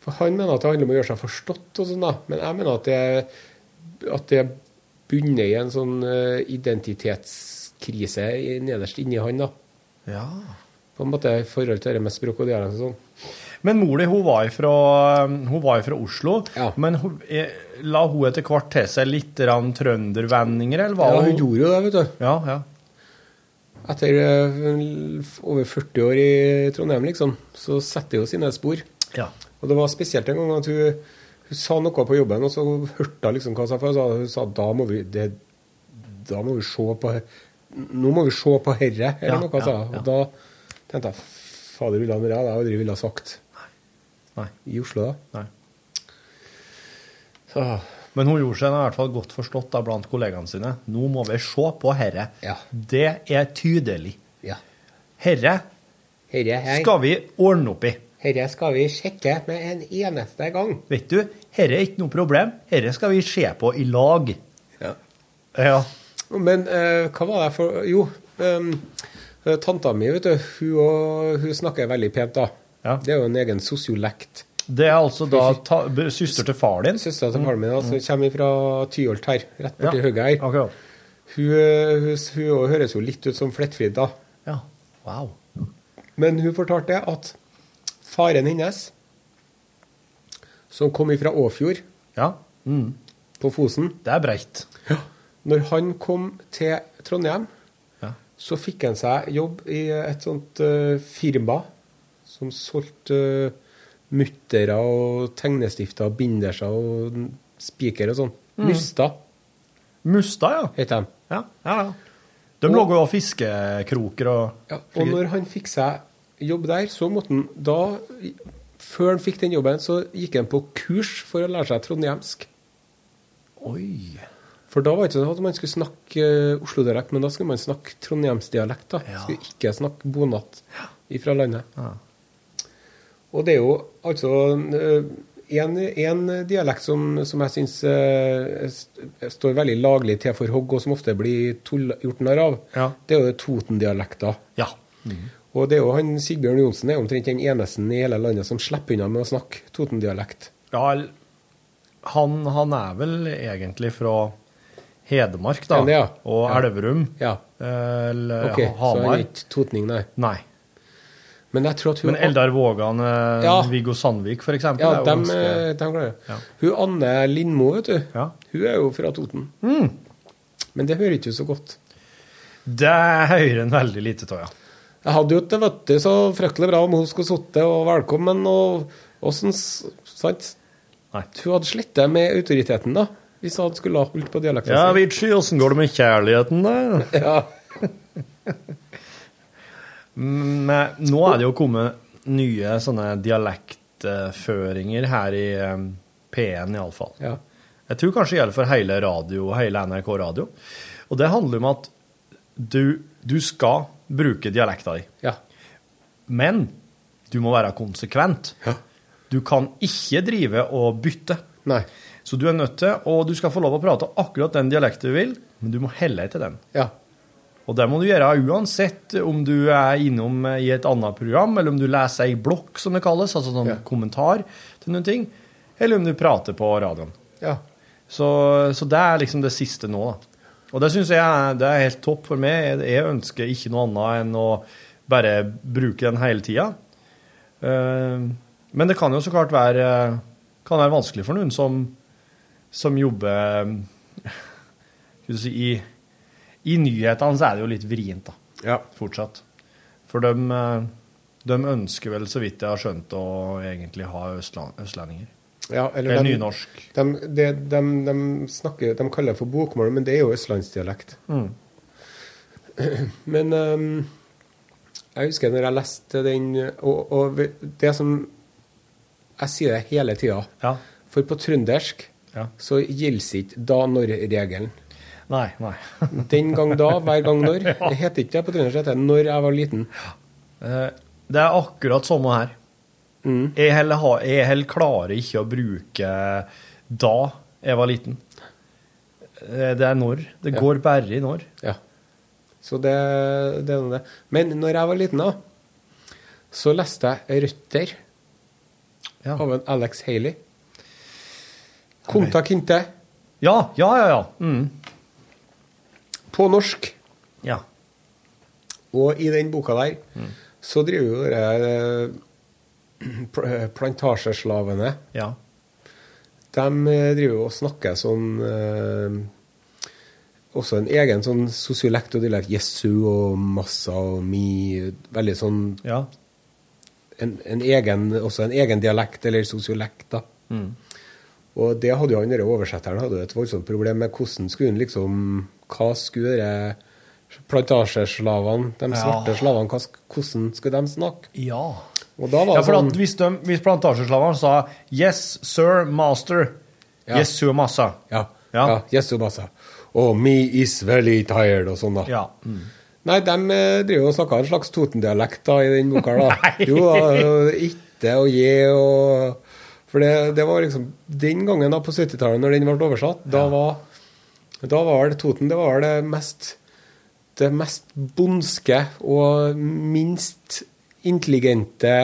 For han mener at det handler om å gjøre seg forstått og sånn, da. Men jeg mener at det, at det bunner i en sånn eh, identitetskrise nederst inni han, da. ja. På en måte i forhold til det med språk og dialekt og sånn. Men mor di hun var fra, hun var fra Oslo, Ja. men hun, eh, la hun etter hvert til seg litt trøndervendinger, eller hva? Ja, hun gjorde jo det, vet du. Ja, ja. Etter eh, over 40 år i Trondheim, liksom, så setter hun jo sine spor. ja. Og det var spesielt en gang at hun, hun sa noe på jobben, og så hørte hun liksom hva hun sa. For hun sa, hun da må vi det, da må vi se på Nå må vi se på herre, eller Ja, noe hun sa. ja, ja. Og da tenkte jeg fader ullan, det hadde jeg aldri ville ha sagt Nei. Nei. i Oslo, da. Nei. Så, Men hun gjorde seg i hvert fall godt forstått da blant kollegaene sine. Nå må vi se på herre. Ja. Det er tydelig. ja. Herre Herre, skal vi ordne opp i. herre skal vi sjekke med en eneste gang. Vet du, herre er ikke noe problem. Herre skal vi se på i lag. Ja. Ja. Men uh, hva var det for Jo, ehm, eh, tanta mi, vet du, hun, og, hun snakker veldig pent, da. Ja. Det er jo en egen sosiolekt. Det er altså da ta, søster til far din. Søster til faren min altså, kommer fra Tyholt her, rett borti Ja, høyre her. Okay. Hun, eh, hun, hun høres jo litt ut som Flettfrid, da. Ja. Wow. Men hun fortalte at faren hennes, som kom ifra Åfjord Ja. Mm. på Fosen Det er breit. Når han kom til Trondheim, Ja. så fikk han seg jobb i et sånt uh, firma som solgte uh, muttere og tegnestifter og binderser og spiker og sånn. Mm. Musta, ja. heter de. Ja, ja, ja. De lå jo og fiskekroker og Ja, og når han fikk seg jobb der, så måtte han da Før han fikk den jobben, så gikk han på kurs for å lære seg trondhjemsk. Oi. For da var det ikke sånn at man skulle snakke uh, Oslo-dialekt, men da skulle man snakke trondhjemsdialekt. da. Ja. Skulle ikke snakke bonatt ifra landet. Ja. Og det er jo altså en, en dialekt som, som jeg syns står veldig laglig til for hogg, og som ofte blir tull, gjort narr av, Ja. det er jo Toten-dialekta. Ja. Og det er jo han Sigbjørn Johnsen er omtrent den eneste i hele landet som slipper unna med å snakke Toten-dialekt. ja han, han er vel egentlig fra Hedmark, da. Ja, ja. Og Ja. Elverum. Ja, Eller ok, så han Hamar. er ikke totning, nei. Nei. Men jeg tror at hun Men Eldar Vågan, eh, Ja. Viggo Sandvik, eksempel. Ja, dem, eh, klarer jeg. Ja. Hun Anne Lindmo, vet du. Ja. Hun er jo fra Toten. Men det hører ikke så godt. Det hører en veldig lite av, ja. Jeg hadde jo ikke vært så fryktelig bra om hun skulle sittet og velkommen og åssen Sant? Nei. Hun hadde slettet med autoriteten, da. Hvis hun skulle ha holdt på dialekten Ja, Vici, åssen går det med kjærligheten, da? [LAUGHS] Ja. Men nå er det jo kommet nye sånne dialektføringer her i eh, P1 iallfall. ja. Jeg tror kanskje det gjelder for hele radio, hele NRK Radio. Og det handler om at du, du skal bruke dialekta di. Ja. Men du må være konsekvent. Ja. Du kan ikke drive og bytte. Nei. Så du er nødt til, og du skal få lov å prate akkurat den dialekten du vil, men du må helle etter den. Ja. Og det må du gjøre uansett om du er innom i et annet program, eller om du leser ei blokk, som det kalles, altså sånn Ja. kommentar til noen ting, eller om du prater på radioen. Ja. Så, så det er liksom det siste nå, da. Og det syns jeg det er helt topp for meg. Jeg, ønsker ikke noe annet enn å bare bruke den hele tida. Eh, men det kan jo så klart være, kan være vanskelig for noen som, som jobber [LAUGHS] du si, i, I nyhetene så er det jo litt vrient, da, Ja. fortsatt. For de, eh, de ønsker vel, så vidt jeg har skjønt, å egentlig ha østland, østlendinger. Ja eller Eller dem- nynorsk. De, de, de, de, snakker, de kaller det for bokmål, men det er jo østlandsdialekt. Mm. [CLEARS THROAT] Men um, jeg husker når jeg leste den Og, og det som Jeg sier det hele tida. Ja. For på trøndersk Ja. så gjelder ikke da-når-regelen. Nei, nei. [LAUGHS] Den gang da, hver gang når. [LAUGHS] Det heter ikke det på trøndersk, det heter når jeg var liten. Eh, Det er akkurat samme her. Mm. Jeg heller, jeg heller klarer ikke å bruke da jeg var liten. Eh, Det er når. Det Ja. går bare i når. Ja. Så det, det er det. Men når jeg var liten, da, så leste jeg 'Røtter' Ja. av en Alex Haley. Konta Kinte Ja, ja, ja. ja. Mm. på norsk. ja. Og i den boka der så driver jo dere pl- [CLEARS THROAT] plantasjeslavene ja. De eh, driver jo og snakker sånn eh, Også en egen sånn sosiolekt og dialekt. Jesu og massa og mi. Veldig sånn ja. en, en egen, Også en egen dialekt, eller sosiolekt, da. Mm. Og det hadde jo han oversetteren hadde et voldsomt problem med. Hvordan skulle han liksom Hva skulle dere plantasjeslavene, de Ja. slavene, hvordan skulle de snakke? Ja. Og da var Ja, for sånn hvis, de, hvis plantasjeslavene sa 'Yes, sir, master', Ja. 'Yes, sir, massa', Ja. Ja. ja. Jesu massa. Og me is very tired, og sånn, da. ja. Mm. Nei, de eh, driver og snakker en slags Toten-dialekt da, i den boka. da. [LAUGHS] Jo, ikke og je og For det, det var liksom Den gangen da på 70-tallet, når den ble oversatt, da var da var det Toten det var det mest det mest bondske og minst intelligente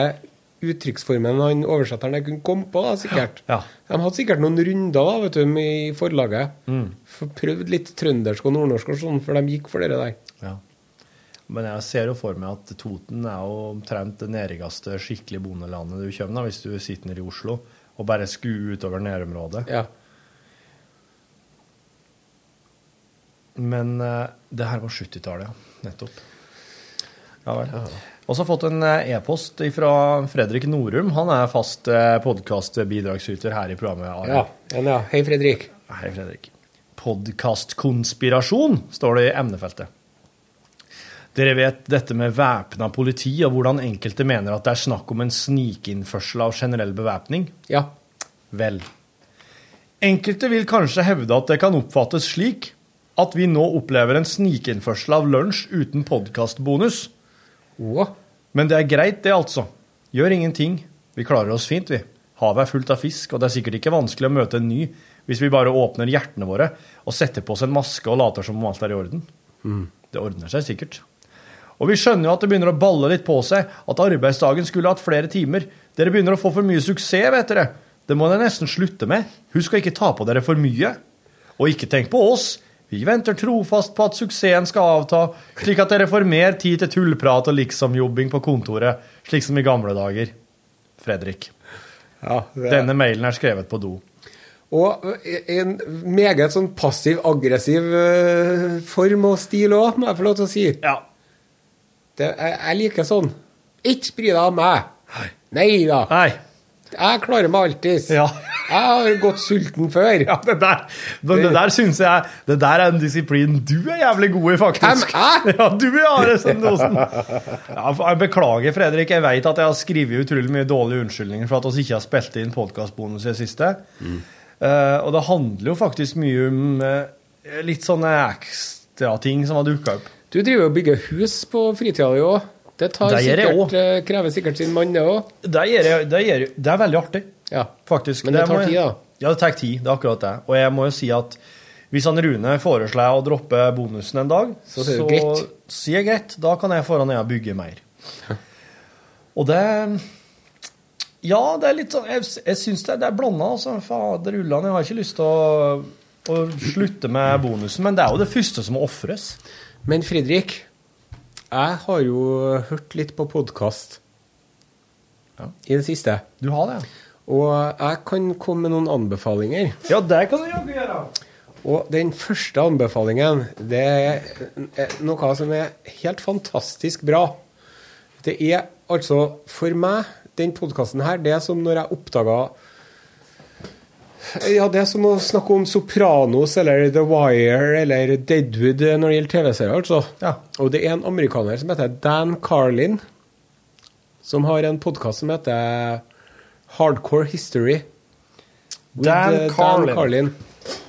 uttrykksformen han oversetteren kunne komme på, da, sikkert. Ja. De hadde sikkert noen runder da, vet du, i forlaget. Mm. For Prøvd litt trøndersk og nordnorsk og sånn, før de gikk for det der. Ja. Men jeg ser jo for meg at Toten er jo omtrent det nærmeste skikkelig bondelandet du kommer da, hvis du sitter nede i Oslo og bare skuer utover nærområdet. Ja. Men eh, det her var 70-tallet, ja. Nettopp. Ja vel. Og så har jeg fått en eh, e-post fra Fredrik Norum. Han er fast eh, podkastbidragsyter her i programmet. Ja, ja, ja. Hei, Fredrik. Hei, Fredrik. Podkastkonspirasjon, står det i emnefeltet. Dere vet dette med væpna politi, og hvordan enkelte mener at det er snakk om en snikinnførsel av generell bevæpning? Ja. Vel. Enkelte vil kanskje hevde at det kan oppfattes slik at vi nå opplever en snikinnførsel av lunsj uten podkastbonus. Å. Men det er greit, det, altså. Gjør ingenting. Vi klarer oss fint, vi. Havet er fullt av fisk, og det er sikkert ikke vanskelig å møte en ny hvis vi bare åpner hjertene våre og setter på oss en maske og later som om alt er i orden. Det ordner seg sikkert. Og vi skjønner jo at det begynner å balle litt på seg, at arbeidsdagen skulle hatt flere timer. Dere begynner å få for mye suksess, vet dere. Det må dere nesten slutte med. Husk å ikke ta på dere for mye. Og ikke tenk på oss. Vi venter trofast på at suksessen skal avta, slik at dere får mer tid til tullprat og liksomjobbing på kontoret, slik som i gamle dager. Fredrik. ja det, Denne mailen er skrevet på do. Og en meget sånn passiv-aggressiv eh, form og stil òg, må jeg få lov til å si. Ja. Det, jeg, jeg liker sånn. Ikke bry deg om meg. Nei da. Nei. Jeg klarer meg alltids. Ja. Jeg har gått sulten før. Ja, det der, men det der syns jeg Det der er en disiplin du er jævlig god i, faktisk. Hvem [LAUGHS] jeg? Ja, du er Are Sendosen. Ja, jeg beklager, Fredrik. Jeg vet at jeg har skrevet utrolig mye dårlige unnskyldninger for at vi ikke har spilt inn podkastbonus i det siste. Eh, og det handler jo faktisk mye om uh, litt sånne ekstra ting som har dukka opp. Du driver og bygger hus på fritida di òg. Det tar Det sikkert, eh, krever sikkert sin mann, det òg. Det, det, det er veldig artig, Ja. faktisk. Men det tar må tid, da. Ja, det tar tid. Det er akkurat det. Og jeg må jo si at hvis han Rune foreslår å droppe bonusen en dag, Så sier jeg greit. Da kan jeg ned og bygge mer. [LAUGHS] Og det Ja, det er litt sånn Jeg, jeg syns det, det er blanda, altså. Fader ullan, jeg har ikke lyst til å, å slutte med bonusen, men det er jo det første som må ofres. Men Fredrik, jeg har jo hørt litt på podkast Ja. i det siste. Du har det, Og jeg kan komme med noen anbefalinger. ja? Ja, det kan du jaggu gjøre. Og den første anbefalingen, det er noe som er helt fantastisk bra. Det er altså, for meg, den podkasten her, det er som når jeg oppdaga Ja, det er som å snakke om Sopranos eller The Wire eller Deadwood når det gjelder TV-serier, altså. Ja. Og det er en amerikaner som heter Dan Carlin, som har en podkast som heter Hardcore History. Dan eh, Carlin. Carlin.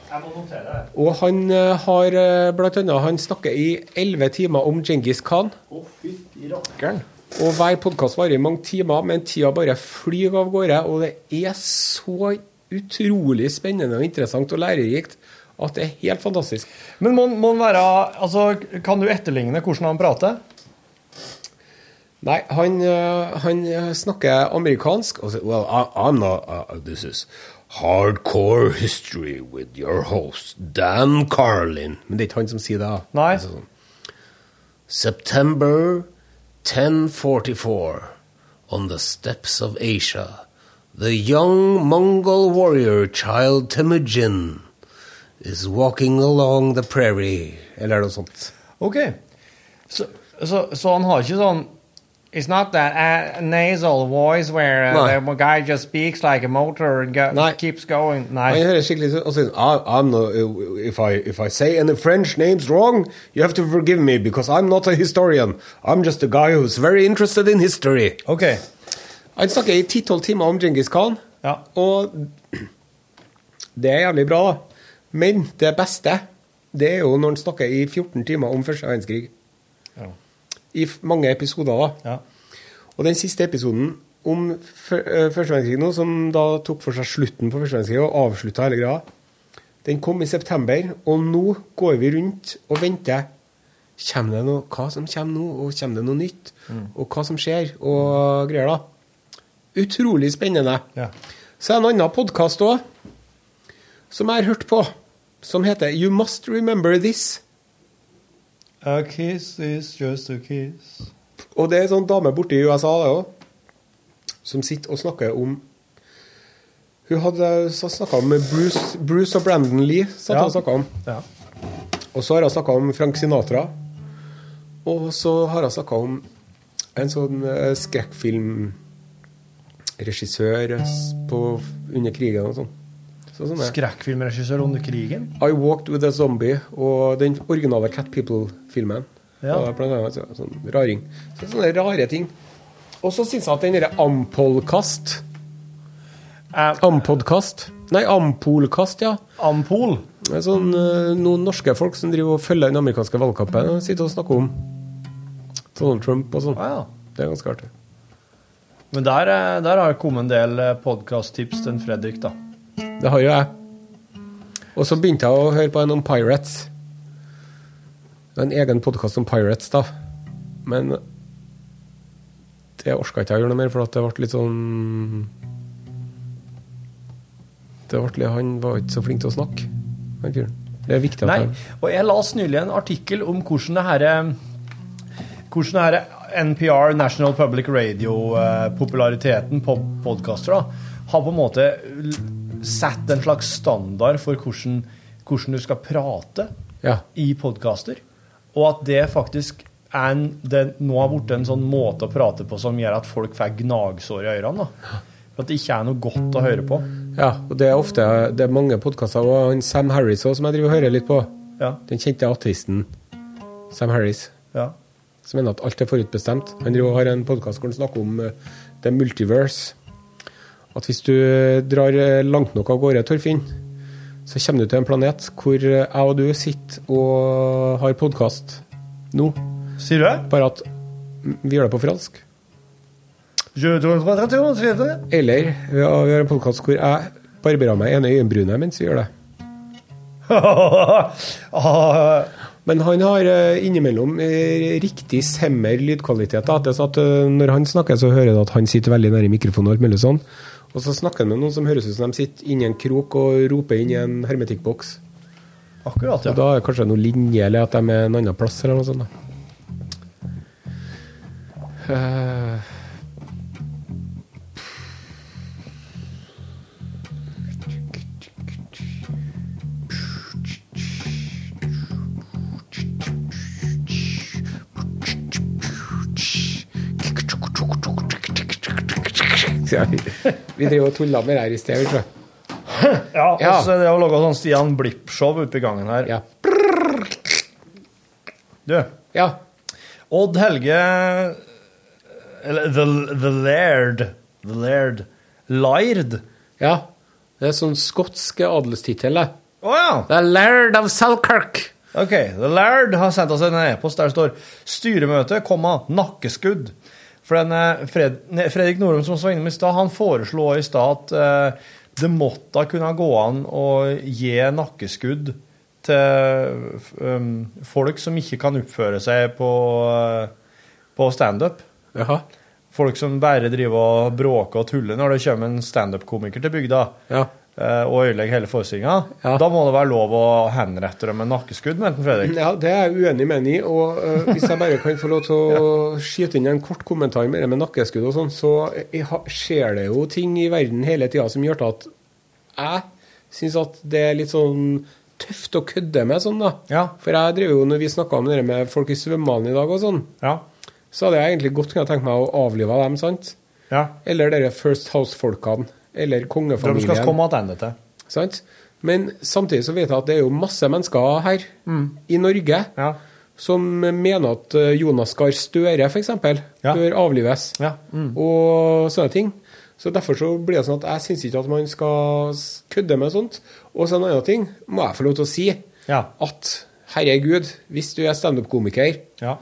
Jeg må notere det. Og han eh, har eh, blant annet Han snakker i elleve timer om Djengis Khan. Å, fytti rakkeren. Og hver podkast varer i mange timer, men tida bare flyr av gårde. Og det er så utrolig spennende og interessant og lærerikt at det er helt fantastisk. Men må, må være Altså, kan du etterligne hvordan han prater? Nei, han, eh, han snakker amerikansk. Og så, well, I'm not uh, This is hardcore history with your host Dan Carlin. Men det er ikke han som sier det. Nei. Er sånn. September 1044, on the steppes of Asia, the young Mongol warrior child Temujin is walking along the prairie, eller noe sånt. OK. Så, så, så han har ikke sånn It's not that uh, nasal voice where uh, the guy just speaks like a motor and go, Nei. keeps going. Han Nei. høres skikkelig sånn "I- I'm no, if, I, if I say any French names wrong, you have to forgive me, because I'm not a historian. I'm just a guy who's very interested in history. OK. Han snakker i 10-12 timer om Djengis Khan, Ja. og det er jævlig bra, da. Men det beste, det er jo når han snakker i 14 timer om første verdenskrig. Ja. I mange episoder, da. ja. Og den siste episoden om øh, første verdenskrig nå, som da tok for seg slutten på første verdenskrig og avslutta hele greia, den kom i september, og nå går vi rundt og venter. Kommer det noe, hva som kommer nå, og kommer det noe nytt? Og hva som skjer, og greier, da. Utrolig spennende. Ja. Så er det en annen podkast òg, som jeg har hørt på, som heter You Must Remember This. A kiss is just a kiss. Og det er en sånn dame borte i USA, det òg, som sitter og snakker om Hun hadde snakka om Bruce, Bruce og Brandon Lee. Ja. og om. Ja. Og så har hun snakka om Frank Sinatra. Og så har hun snakka om en sånn eh, s- på- under krigen og sånn. Så sånne. Skrekkfilmregissør under krigen. I Walked With A Zombie og den originale Cat People-filmen. Ja. Blant annet så, sånn raring. Så sånne rare ting. Og så syns jeg at den derre Ampolkast Ampodkast? Nei, Ampolkast, ja. Ampol. Det er sånn, eh, noen norske folk som driver og følger den amerikanske valgkampen sitter og snakker om Donald Trump og sånn. Ah, ja. Det er ganske artig. Men der, eh, der har det kommet en del podkast-tips til Fredrik, da. Det har jo jeg. Og så begynte jeg å høre på en om Pirates. Det er en egen podkast om Pirates, da. Men det orka ikke jeg å gjøre noe mer, for det ble litt sånn det ble, litt- Han var ikke så flink til å snakke, han fyren. Det er viktig at Nei, og jeg las nylig en artikkel om hvordan det her eh, hvordan det her NPR, National Public Radio-populariteten på podkaster har på en måte satt en slags standard for hvordan, hvordan du skal prate Ja. i podkaster, og at det faktisk er en, det nå har blitt en sånn måte å prate på som gjør at folk får gnagsår i ørene. da. For at det ikke er noe godt å høre på. Ja, og det er ofte det er mange podkaster. Og Sam Harris òg, som jeg driver og hører litt på. Ja, Den kjente ateisten Sam Harris. Som mener at alt er forutbestemt. Han har en podkast hvor han snakker om det the multiverse. At hvis du eh, drar eh, langt nok av gårde, Torfinn, så kommer du til en planet hvor eh, jeg og du sitter og har podkast nå. Sier du det? Bare at vi gjør det på fransk. Eller vi har, vi har en podkast hvor jeg barberer meg ene øyenbrynet mens vi gjør det. [LAUGHS] Men han har eh, innimellom eh, riktig semmer lydkvalitet. Da. Det er sånn at eh, Når han snakker, så hører du at han sitter veldig nær i mikrofonen. Og alt mulig sånn. Og så snakker han med noen som høres ut som de sitter inni en krok og roper inn i en hermetikkboks. Akkurat, ja. Og da er det kanskje noe linje, eller at de er en annen plass, eller noe sånt. Da. Eh, [LAUGHS] vi- drev og tulla med det her i sted, tror jeg. Ja, og så er det å lage sånn Stian Blipp-show ute i gangen her. Ja. Du, ja. Odd Helge Eller The, the Laird The Laird Laird? Ja. Det er sånn skotsk adelstittel, det. Å ja! The Laird of Selkirk. Ok, The Laird har sendt oss en e-post der det står 'Styremøte, komma, nakkeskudd'. For den, eh, Fred, Fredrik Norum som var innom i stad, han foreslo i stad at eh, det måtte kunne gå an å gi nakkeskudd til um, folk som ikke kan oppføre seg på, uh, på standup. Folk som bare driver og bråker og tuller når det kommer en standup-komiker til bygda Ja. Eh, og ødelegge hele forestillinga. Ja. Da må det være lov å henrette dem med nakkeskudd, mente Fredrik. ja, det er jeg uenig med i. Og uh, hvis jeg bare kan få lov til å [LAUGHS] skyte inn en kort kommentar med det med nakkeskudd og sånn, så ha- skjer det jo ting i verden hele tida som gjør til at jeg syns at det er litt sånn tøft å kødde med sånn, da. Ja. For jeg driver jo, når vi snakka om det med folk i svømmehallen i dag og sånn, Ja. så hadde jeg egentlig godt kunnet tenkt meg å avlive dem, sant? ja. Eller dere First House-folkene. Eller De du skal komme tilbake til. Sant? Men samtidig så vet jeg at det er jo masse mennesker her i Norge Ja. som mener at eh, Jonas Gahr Støre f.eks. Ja. bør avlives. Ja. Mm. Og sånne ting. Så Derfor så blir det sånn at jeg syns ikke at man skal kødde med sånt. Og så en annen ting må jeg få lov til å si. Ja. At herregud, hvis du er standup-komiker Ja.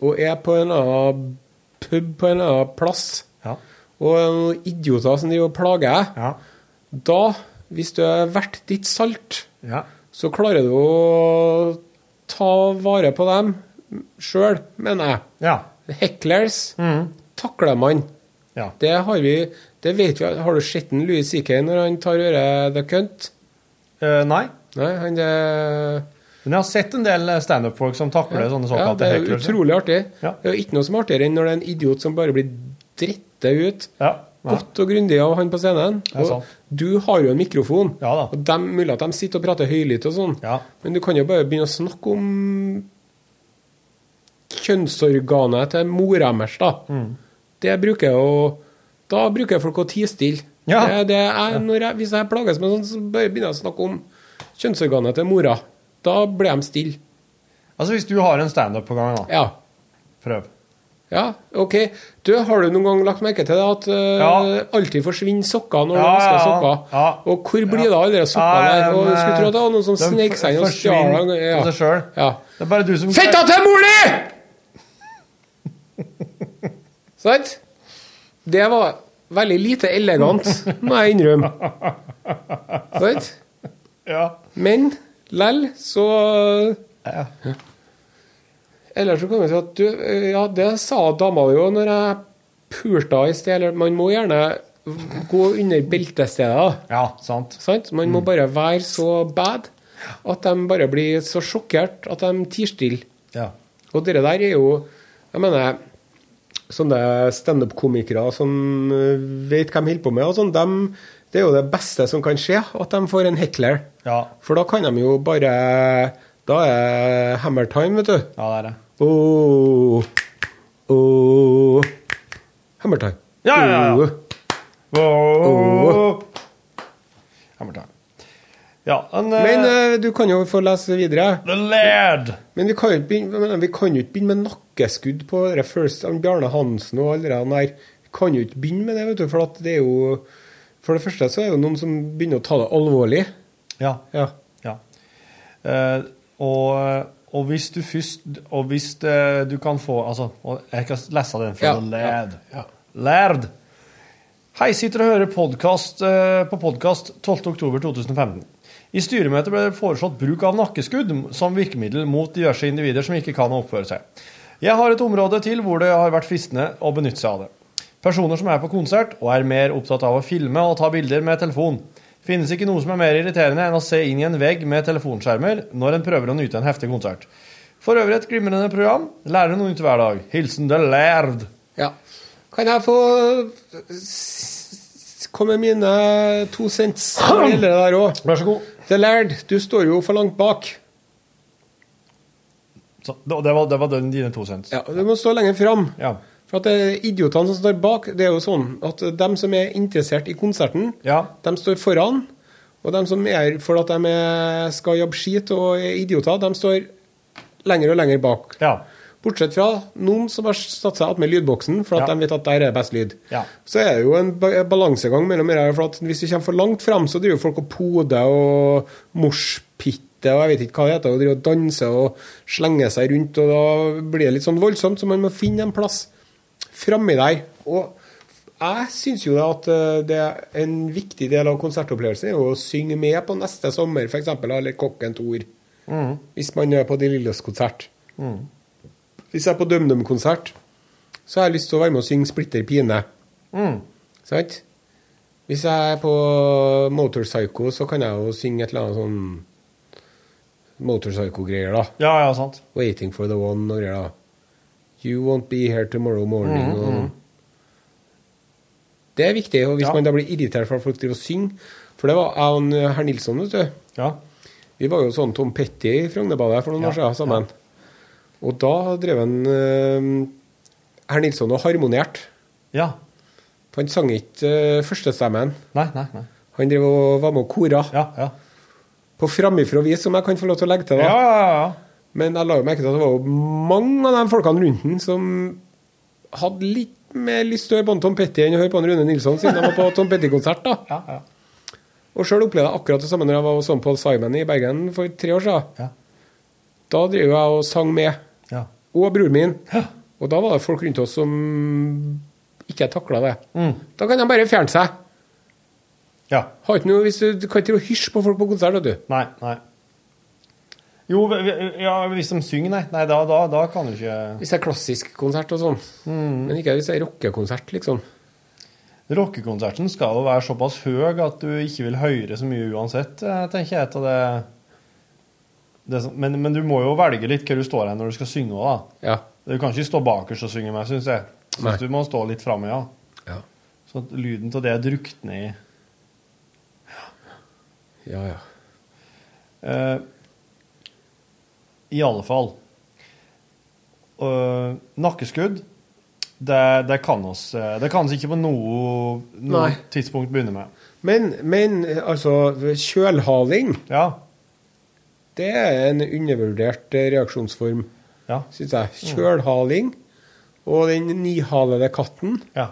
og er på en eller annen pub på en eller annen plass, Ja. Og noen idioter som driver og plager deg, Ja. da, hvis du er verdt ditt salt, Ja. så klarer du å ta vare på dem sjøl, mener jeg. Ja. Hecklers takler man. Ja. Det har vi Det vet vi. Har du sett en Louis C.K. når han tar øret the cunt? Uh, nei. Nei, han det Men jeg har sett en del standup-folk som takler sånne ja, det er utrolig artig. Ja. Det er jo ikke noe som er artigere enn når det er en idiot som bare blir drittet ut. Ja. Godt og grundig av han på scenen. Og du har jo en mikrofon. Ja da. Og dem, mulig at de sitter og prater høylytt og sånn, Ja. men du kan jo bare begynne å snakke om kjønnsorganet til mora deres, da. Mm. Det bruker jeg jo Da bruker folk å tie stille. Ja. Det, det er, når jeg, hvis jeg plages med sånn, så bare begynner jeg å snakke om kjønnsorganet til mora. Da blir de stille. Altså, hvis du har en standup på gang, da. Ja. Prøv. Ja, OK. Du, har du noen gang lagt merke til det at uh, Ja. alltid forsvinner sokker når Ja, du vasker ja, sokker? ja. Og hvor blir av alle de sokkene der? Og du skulle tro det var noen som snek seg inn og stjal dem. Ja. seg. Ja. Det er bare du som Fitta til mor di! [LAUGHS] Sant? Det var veldig lite elegant, må jeg innrømme. [LAUGHS] Sant? Ja. Men lell, så Eller så kan vi si at du Ja, det sa dama jo når jeg pulte i sted. Eller man må gjerne gå under beltestedet. ja, sant. Sant? Man må bare være så bad at de bare blir så sjokkert at de tier stille. Ja. Og det der er jo Jeg mener Sånne standup-komikere som øh, vet hva de holder på med, og sånn, de, det er jo det beste som kan skje, at de får en hekler. Ja. For da kan de jo bare Da er hammer time, vet du. ja, det er det. Oh, oh. Hammer time. Ja, ja, ja. Oh. Oh. Hammertime. Ja, en, Men uh, du kan jo få lese videre. The Laird. Men vi kan jo ikke begynne, med nakkeskudd på det First Bjarne Hansen og alle de der. Vi kan jo ikke begynne med det, vet du, for det er jo For det første så er det jo noen som begynner å ta det alvorlig. Ja. Ja. ja. Uh, og, Og hvis du først Og hvis eh, du kan få Altså, jeg kan lese den fra Ja, Lærd. ja. Lærd. Hei, sitter og hører podcast, eh, på podkast 12.10.2015. I styremøtet ble det foreslått bruk av nakkeskudd som virkemiddel mot diverse individer som ikke kan oppføre seg. Jeg har et område til hvor det har vært fristende å benytte seg av det. Personer som er på konsert og er mer opptatt av å filme og ta bilder med telefon. Finnes ikke noe som er mer irriterende enn å se inn i en vegg med telefonskjermer når en prøver å nyte en heftig konsert. For øvrig et glimrende program. Lærer noe nytt hver dag. Hilsen The Lærd. Ja. Kan jeg få komme med mine to cents [CLEARS THROAT] der òg? Vær så god. Det lærd, du står jo for langt bak. Så, det, var, det var dine to cents. Ja, Du må stå lenger fram. Ja. For at er idiotene som står bak, det er jo sånn at de som er interessert i konserten, Ja. de står foran. Og de som er for at de er, skal jobbe skit og er idioter, de står lenger og lenger bak. Ja. Bortsett fra noen som har satt seg attmed lydboksen, for at Ja. de vet at der er best lyd. Ja. Så er det jo en balansegang mellom det for at hvis du kommer for langt fram, så driver folk og poder og morspitter og jeg vet ikke hva det heter, og driver og danser og slenger seg rundt, og da blir det litt sånn voldsomt, så man må finne en plass framme der. Og jeg syns jo at eh, det er en viktig del av konsertopplevelsen er å synge med på neste sommer, f.eks., eller Kokken Tor. Hvis man er på De Lilles konsert. Hvis jeg er på DumDum-konsert, så har jeg lyst til å være med og synge Splitter pine. Sant? Hvis jeg er på Motorpsycho, så kan jeg jo synge et eller annet sånn Motorpsycho-greier, da. ja, ja, sant. 'Waiting for the one' og greier. da. 'You won't be here tomorrow morning' og Det er viktig, og hvis Ja. man da blir irritert for at folk driver og synger For det var jeg og en herr Nilsson, vet du. Ja. Vi var jo sånn Tom Petty i Frognerbadet for noen Ja, år siden sammen. Og da drev han uh, herr Nilsson og harmonerte. Ja. For han sang ikke uh, førstestemmen. Nei, nei, nei. Han drev og var med og kora. Ja, ja. På framifrå vis, som jeg kan få lov til å legge til. da. Ja, ja, ja. Men jeg la jo merke til at det var jo mange av de folkene rundt den som hadde litt mer lyst til å høre på Tom Petty enn å høre på Rune Nilsson, siden de var på [LAUGHS] Tom Petty-konsert. da. ja, ja. Og sjøl opplevde jeg akkurat det samme når jeg var hos Paul Simon i Bergen for tre år siden. Ja. Da drev jeg og sang med. ja. Og broren min. Og da var det folk rundt oss som ikke takla det. Mm. Da kan de bare fjerne seg. ja. Har ikke noe, hvis du, du kan ikke hysje på folk på konsert, vet du. Nei, nei. Jo, ja, hvis de synger, nei. Nei, da, da, da kan du ikke Hvis det er klassisk konsert og sånn. Mm. Men ikke hvis det er rockekonsert, liksom. Rockekonserten skal jo være såpass høy at du ikke vil høre så mye uansett, eh, tenker jeg. Til det, det som- men, men du må jo velge litt hva du står her når du skal synge òg, da. Ja. Du kan ikke stå bakerst og synge med, syns jeg. Syns du må stå litt framme, ja. Ja. Så lyden av det drukner i Ja, ja. Eh, I alle fall Uh, Nakkeskudd, det, det kan oss eh, Det kan oss ikke på noe, noe tidspunkt begynne med. Men, men altså, kjølhaling, Ja. det er en undervurdert eh, reaksjonsform, Ja. syns jeg. Kjølhaling og den nihalede katten. ja.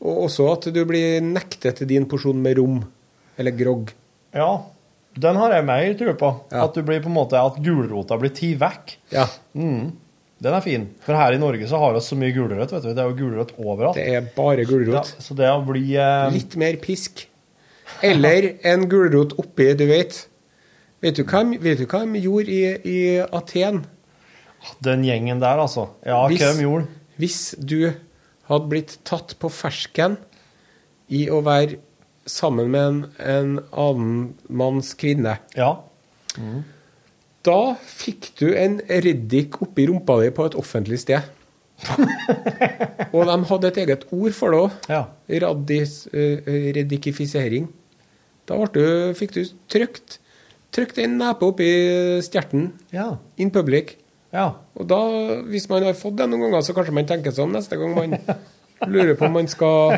Og også at du blir nektet din porsjon med rom. Eller grogg. Ja, den har jeg mer tro på. Ja. At du blir på en måte, at gulrota blir tatt vekk. Ja. Den er fin. For her i Norge så har vi så mye gulrøtt. vet du. Det er jo gulrøtt overalt. Det er bare Ja, gulrot. så det å bli eh, Litt mer pisk. Eller en gulrot oppi, du vet. Vet du hva, vet du hva de gjorde i, i Aten? Den gjengen der, altså. Ja, Hvis- hva de gjorde. Hvis du hadde blitt tatt på fersken i å være sammen med en, en annen manns kvinne, Ja. da fikk du en reddik oppi rumpa di på et offentlig sted. [LAUGHS] Og de hadde et eget ord for det òg. Ja. Radis, eh, reddikifisering. Da ble du, fikk du trykt, trykt en nepe oppi stjerten Ja. in public. ja. Og da, hvis man har fått det noen ganger, så kanskje man tenker sånn neste gang man [LAUGHS] lurer på om man skal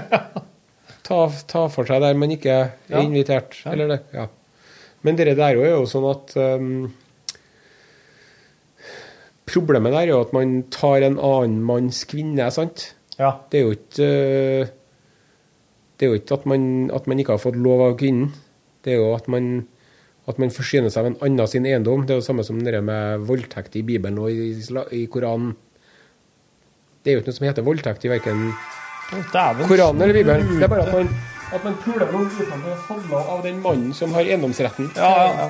ta, ta for seg der man ikke er invitert. Eller det, ja. Men det der er jo sånn at um, Problemet der er jo at man tar en annen manns kvinne, sant? Ja. Det er jo ikke uh, Det er jo ikke at man, at man ikke har fått lov av kvinnen. Det er jo at man At man forsyner seg av en annen sin eiendom. Det er jo samme som det med voldtekt i Bibelen og i, i Koranen. Det er jo ikke noe som heter voldtekt i verken. Koranen eller Bibelen. Det er bare at man, at man puler noen uten at det er falla av den mannen som har eiendomsretten. Ja, ja,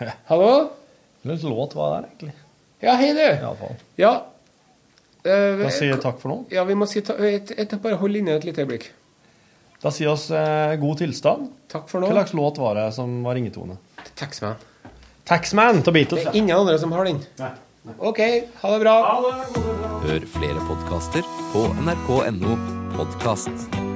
ja. Hallo? Hvilken låt var det egentlig? Ja, hei, du. Ja. Uh, Da sier jeg takk for nå. Ja, vi må si ta, et, et, bare hold inne et lite øyeblikk. Da sier oss eh, god tilstand. Takk for Hva nå. slags låt var det som var ringetone? Taxman. Taxman til Beatles. Det er ingen andre som har den. OK, ha det bra. Hør flere podkaster på nrk.no podkast.